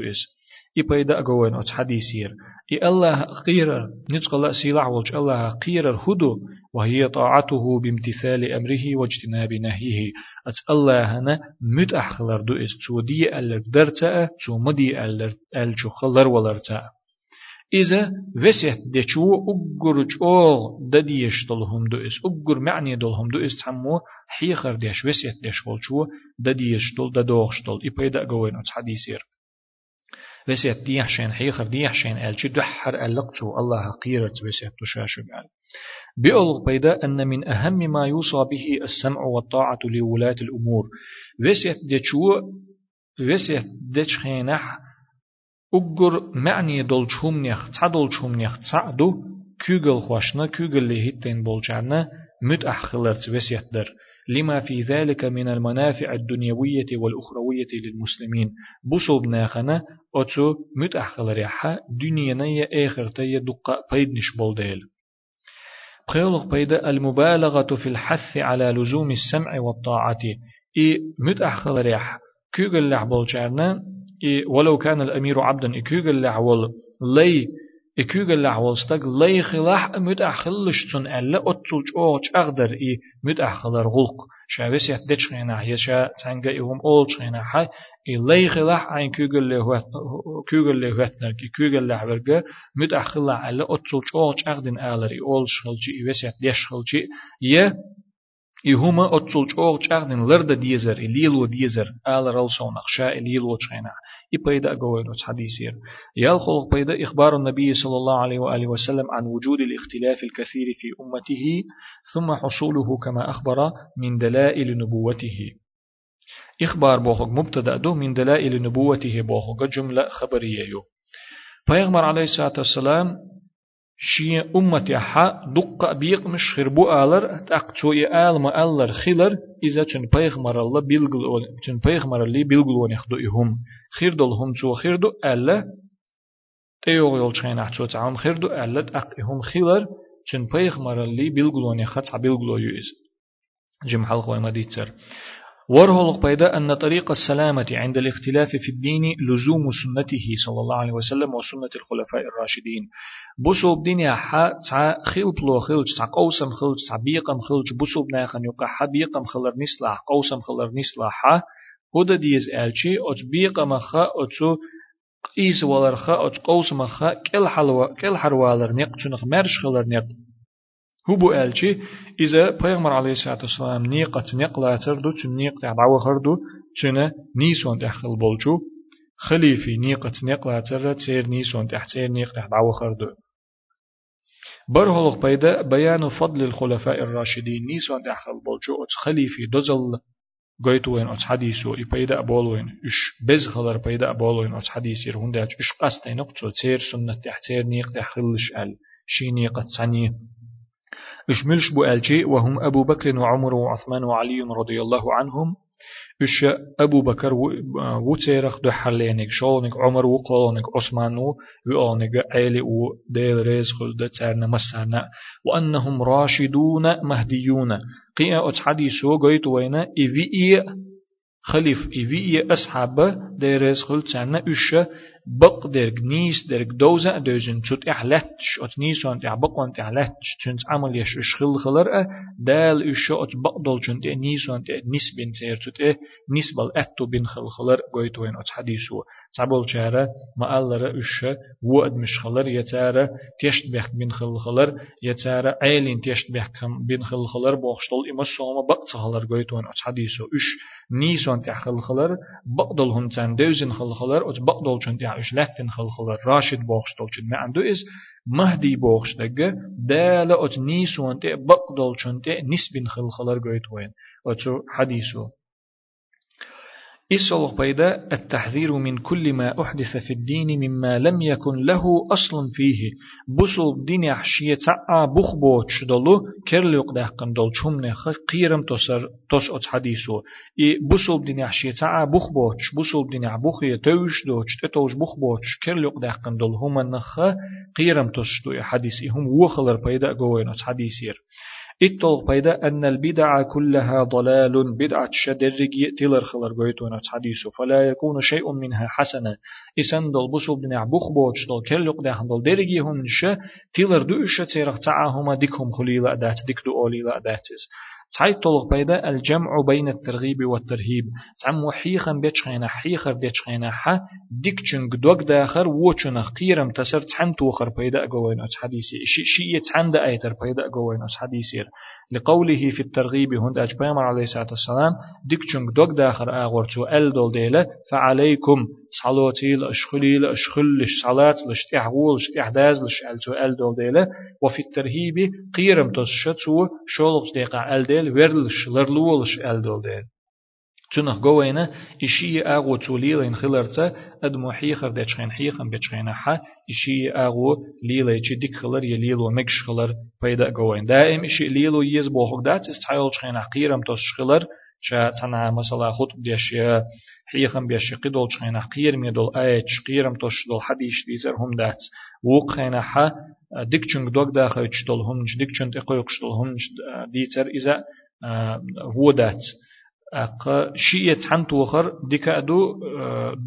إز يبيدا أقوين أت حديثير إي الله قيرر نتقل سيلاح ولج الله قيرر هدو وهي طاعته بامتثال أمره واجتناب نهيه أت الله هنا مت أحخلر دو إز تو دي ألر درتا تو مدي ألر ألجو خلر ولرتا إذا وسيت دشو أجر جوغ دديش دلهم دو إس أجر معني دلهم دو إس تحمو حيخر ديش وسيت دش والشو دديش دل ددوغش دل إبايدا قوين أتس حديثير وسيت ديح شين حيخر ديح شين ألشي دحر ألقتو الله قيرت وسيت تشاشو قال بيقول بيدا أن من أهم ما يوصى به السمع والطاعة لولاة الأمور. وسيت دشو وسيت دش خينح أجر معني دولشهم نيخ تعدولشهم نيخ تعدو كوغل خوشنا كوغل لهتين بولجانا مت أحخلرت وسيتدر لما في ذلك من المنافع الدنيوية والأخروية للمسلمين. بصوب ناخنا أتو مت أحخلريحا دنيا آخر تي دقا بيدنش بولديل. قيلق بيدا المبالغة في الحث على لزوم السمع والطاعة. إي مت أحخلريح كوغل لح بولجانا ولو كان الأمير عبدا إكوغل لعول لي إكوغل لعول ستاق لي خلاح متأخلشتن ألا أتلج أوج أغدر إي متأخلر غلق شاوس يحدش غينا يشا تنجا إهم أولج غينا حي إي لي خلاح عين كوغل لهوت كوغل لهوتنر كي كوغل لعورغا متأخلع ألا أتلج أوج أغدن آلر إي أولج خلجي إي وس يحدش خلجي يه يهما أتصل جوغ جاغدن لرد ديزر إليلو ديزر آل رلسون أخشاء إليلو تشينا إبايدا أقوين حديثير يالخلق بيدا إخبار النبي صلى الله عليه وآله وسلم عن وجود الاختلاف الكثير في أمته ثم حصوله كما أخبر من دلائل نبوته إخبار بوخك مبتدأ دو من دلائل نبوته بوخك جملة خبرية يو فيغمر عليه الصلاة والسلام شي أمتي حا دق بيق مش خربو آلر تقتو آل ما آلر خيلر إذا چن پیغمبر الله بيلغل چن پیغمبر اللي بيلغل ونخدو إهم. خير دول هم تو خير دو ألا تيوغ يول چين أحتو تعام خير دو ألا تق إهم خيلر چن پیغمبر اللي بيلغل ونخت بيلغل يوز جم حلق وما ديتر. ورهلق بيدا أن طريق السلامة عند الاختلاف في الدين لزوم سنته صلى الله عليه وسلم وسنة الخلفاء الراشدين. بوسو بدنيا حا تع خيل بلو خيل تع قوسم خيل تع بيقم خيل بوسو بناخن يقع حبيقم خلر نسلح قوسم خلر نسلح هدا ديز ألشي أت بيقم خا أتو قيس ولر خا أت قوسم خا كل حلوة كل حروالر نق تنخ مرش خلر نق هو بو ألشي إذا بيغمر عليه الصلاة والسلام نيقة نقلاتر دو تن نيق تعبعو خردو تن نيسون تحخل بولجو خليفي نيقة نقلاتر تير نيسون تحتير نيق تعبعو خردو برهلق بيدا بيان فضل الخلفاء الراشدين نيسون تحخل بولجو أت خليفي دوزل قويتوين أت حديثو إي بيدا أبولوين إش بز خلر بيدا أبولوين أت حديثي رهنداج إش قستين نقطو تير سنة تحتير نيق تحخلش أل. شي نيقة سنيه ملش بو ألجي وهم أبو بكر وعمر وعثمان وعلي رضي الله عنهم إش أبو بكر وتيرخ دو حلينك شولنك عمر وقولنك عثمان وقولنك عيلي وديل رزق دتسارنا مسارنا وأنهم راشدون مهديون قيا أتحديثو قيت وين إذي خليف إذي أصحاب دير رزق دتسارنا إش بق درك نيس درك دوزا دوزن تشوت إحلتش أت نيسون تع بقون تع لتش تشنت عمل يش إشخل خلر دال إشو أت بقدل تشنت نيسون تع نسبين تير تشوت إيه نسبل أتو بين خل خلر قويتوين أت حديثو. تعبول شارة ما ألر إش وقد مش خلر يتارة تيشت بيح بين خل خلر يتارة عيلين تيشت بيح بين خل خلر بوخشتل إما سوما بقت خلر قويتوين أت حديثو. إش نيسون تع خل خلر بقدل هم تان دوزن خل خلر أت بقدل چون تع إش لتن خل خلر راشد بوخشتل چون ما عنده إز مهدي بوخشتل دال أت نيسون تع بقدل چون تع نسبين إسولغ بيدا التحذير من كل ما أحدث في الدين مما لم يكن له أصل فيه. بوصل دين يحشية تعا بخ بوش دلو كرليق دهقن دل چمنخ قيرم تسر تس أت حديثو. إي بوصل دين يحشية تعا بخ بوش بوصل دين يحبخ يتوش دوش تتوش بخ بوش كرليق دهقن دل هما نخ قيرم تسدو حديث. هم وخلر بيدا قوين أت حديثير. اتلغ بيدا أن البدع كلها ضلال بدعة شدرج تلر خلر قويتون حديثه فلا يكون شيء منها حسنا. إسان دل بسو بن عبوخ بوش دل كلق دهن دل درجي هم نشا تلر دو إشا تيرغ تعاهما ديكهم خليل أدات ديك دو أوليل أداتز تعيد طلق بيدا الجمع بين الترغيب والترهيب تعم وحيخا بيتشخينا حيخر ديتشخينا حا ديك چنگ دوك داخر وچن قيرم تسر تحن توخر بيدا قوين أس حديثي شي شي تحن دا ايتر بيدا قوين أس حديثي لقوله في الترغيب هند أجبامر عليه الصلاة والسلام ديك چنگ دوك داخر آغور تو أل دول ديلا فعليكم صلوتي لأشخلي لأشخلش صلاة لش تحول لش تحداز لش ال تو أل دول ديلا وفي الترهيب قيرم تسشتو شولغ ديقا أل ديل ورلش لرلولش ال دول ديل. تنخ جوينا إشي أغو توليل خلرتا أدمو حيخر ديشخين حيخن بيشخين حا إشي أغو ليلة يشي ديك خلر يليلو مكش خلر بيدا جوين دائم إشي ليلو يز بوخوك دات استحيل شخين حقيرم توش خلر شا تنا مثلا خطب ديش حيخن بيش قدول شخين حقير ميدول آيت شقيرم توش دول حديش ديزر هم دات ووق خين حا ديك چنگ دوك داخل دول هم ديك چنگ إقويقش دول هم ديتر إذا هو دات أق شيء تحن توخر ديكا دو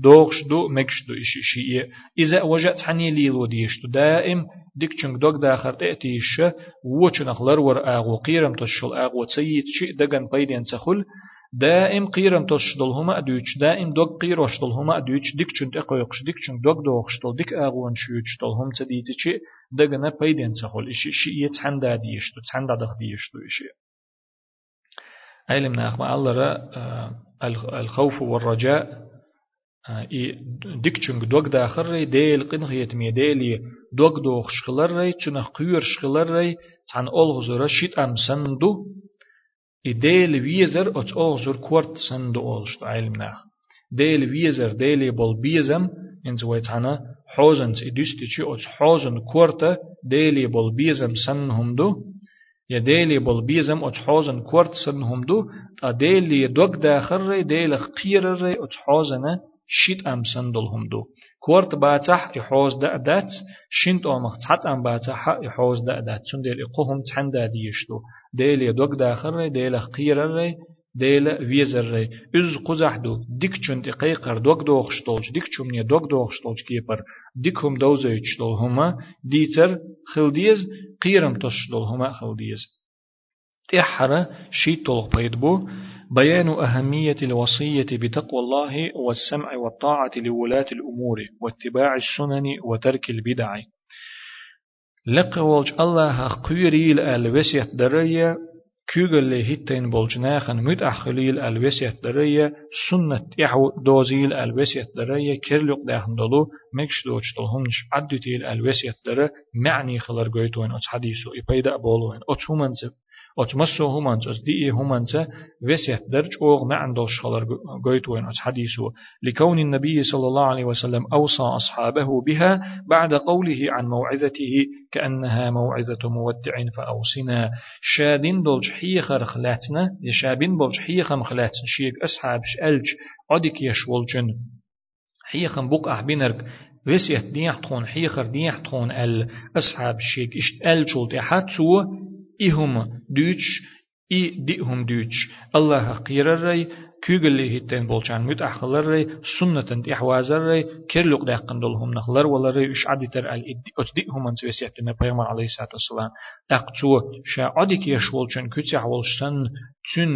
دوغش دو مكش دو إشي شيء إذا وجدت حني ليلو ديش دائم ديك چنگ دوغ داخر تأتيش وچن أخلر ور آغو قيرم تشل آغو تسيت شيء دغن بيدين تخل. دائم قيرم تشدل هما أدوش دائم دوغ قيروش دل هما أدوش ديك چنت أقويقش ديك چنگ دوغ دوغش دل ديك آغوان شيوش دل هم تديت شيء دغن بيدين تخل. إشي شيء تحن دا ديش دو تحن دا دخ ديش دو إشي علم ناخ ما الله الخوف والرجاء ديك چونگ دوغ داخر ديل قنخ يتمي ديلي دوغ دوغ شخلر ري چونخ قيور شخلر ري تان اولغزور شيت ام سندو ديل ويزر ات اولغزور كورت سندو اولشت علم ناخ ديل ويزر ديلي بول بيزم انز ويتانا حوزن تي ديستي چي ات حوزن كورتا ديلي بول بيزم سن همدو يا ديلي بول بيزم أتحوزن كورت سن هم دو أديلي دوك داخر ديلي خقير ري أتحوزن شيت أم سندل هم دو كورت باتح يحوز دأ دات شنت أمخ تحت أم باتح يحوز دأ دات. سن ديل إقوهم تحن دا ديشتو ديلي دوك داخر ديلي خقير ري ديلا ويزر ري إز قزح دو ديك چون تقيقر دوك دوخ شتولج ديك چومني دوك دوخ شتولج كيبر ديك هم دوزا يشتول هما ديتر خلديز قيرم تشتول هما خلديز. تحرى شي طلق بيدبو بيان أهمية الوصية بتقوى الله والسمع والطاعة لولاة الأمور واتباع السنن وترك البدع. لقوالج الله قيريل الوسيت درية كوغل هيتين بولجناخن مد أخليل الوسيت درية سنة إحو دوزيل الوسيت درية كرلق داخن دلو مكش دوش دلهمش عدتيل الوسيت درية معني خلر قويتوين أتس حديثو إبايدا بولوين همانزب أتمسو همانز أز دي همانز وسيت درج أوغ ما عندوش خلر قويت وين حديثه لكون النبي صلى الله عليه وسلم أوصى أصحابه بها بعد قوله عن موعظته كأنها موعظة مودع فأوصنا شادين دولج حيخر خلاتنا يشابين بولج حيخم خلاتنا شيك أصحاب شألج عدك يشولجن حيخم بق أحبينرك وسيت ديح تخون حيخر ديح تخون الأصحاب شيك ihum düç i dihum düç. Allah qirarray kügülli hitten bolçan müt ahlarray sunnetin ihvazarray kerluq daqın dolhum nahlar walary üç aditar al iddihum an sivesiyatna peygamber aleyhissalatu vesselam. Aqçu şa adik yaş bolçan küç ahvolştan tün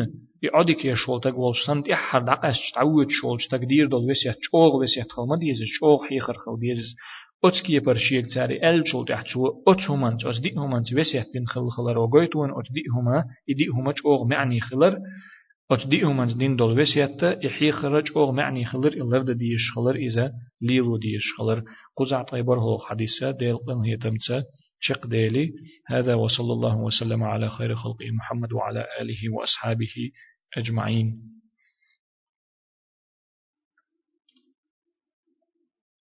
i adik yaş boltag bolştan ti har daqas tawut şolçtag dir dol vesiyat çoğ vesiyat qılma diyez çoğ hixir qıl diyez أتكي برشيك تاري أل شول تحتو أتهمان تأس دي همان توسيح بين خل خلر وقويتون أت دي هما يدي هما أوغ معني خلر أت دي همان دين دول وسيحتا يحي خرج أوغ معني خلر إلر ديش خلر إذا ليلو ديش خلر قزع طيبر هو حديثة ديل قن هي تمتة شق ديلي هذا وصلى الله وسلم على خير خلق محمد وعلى آله وأصحابه أجمعين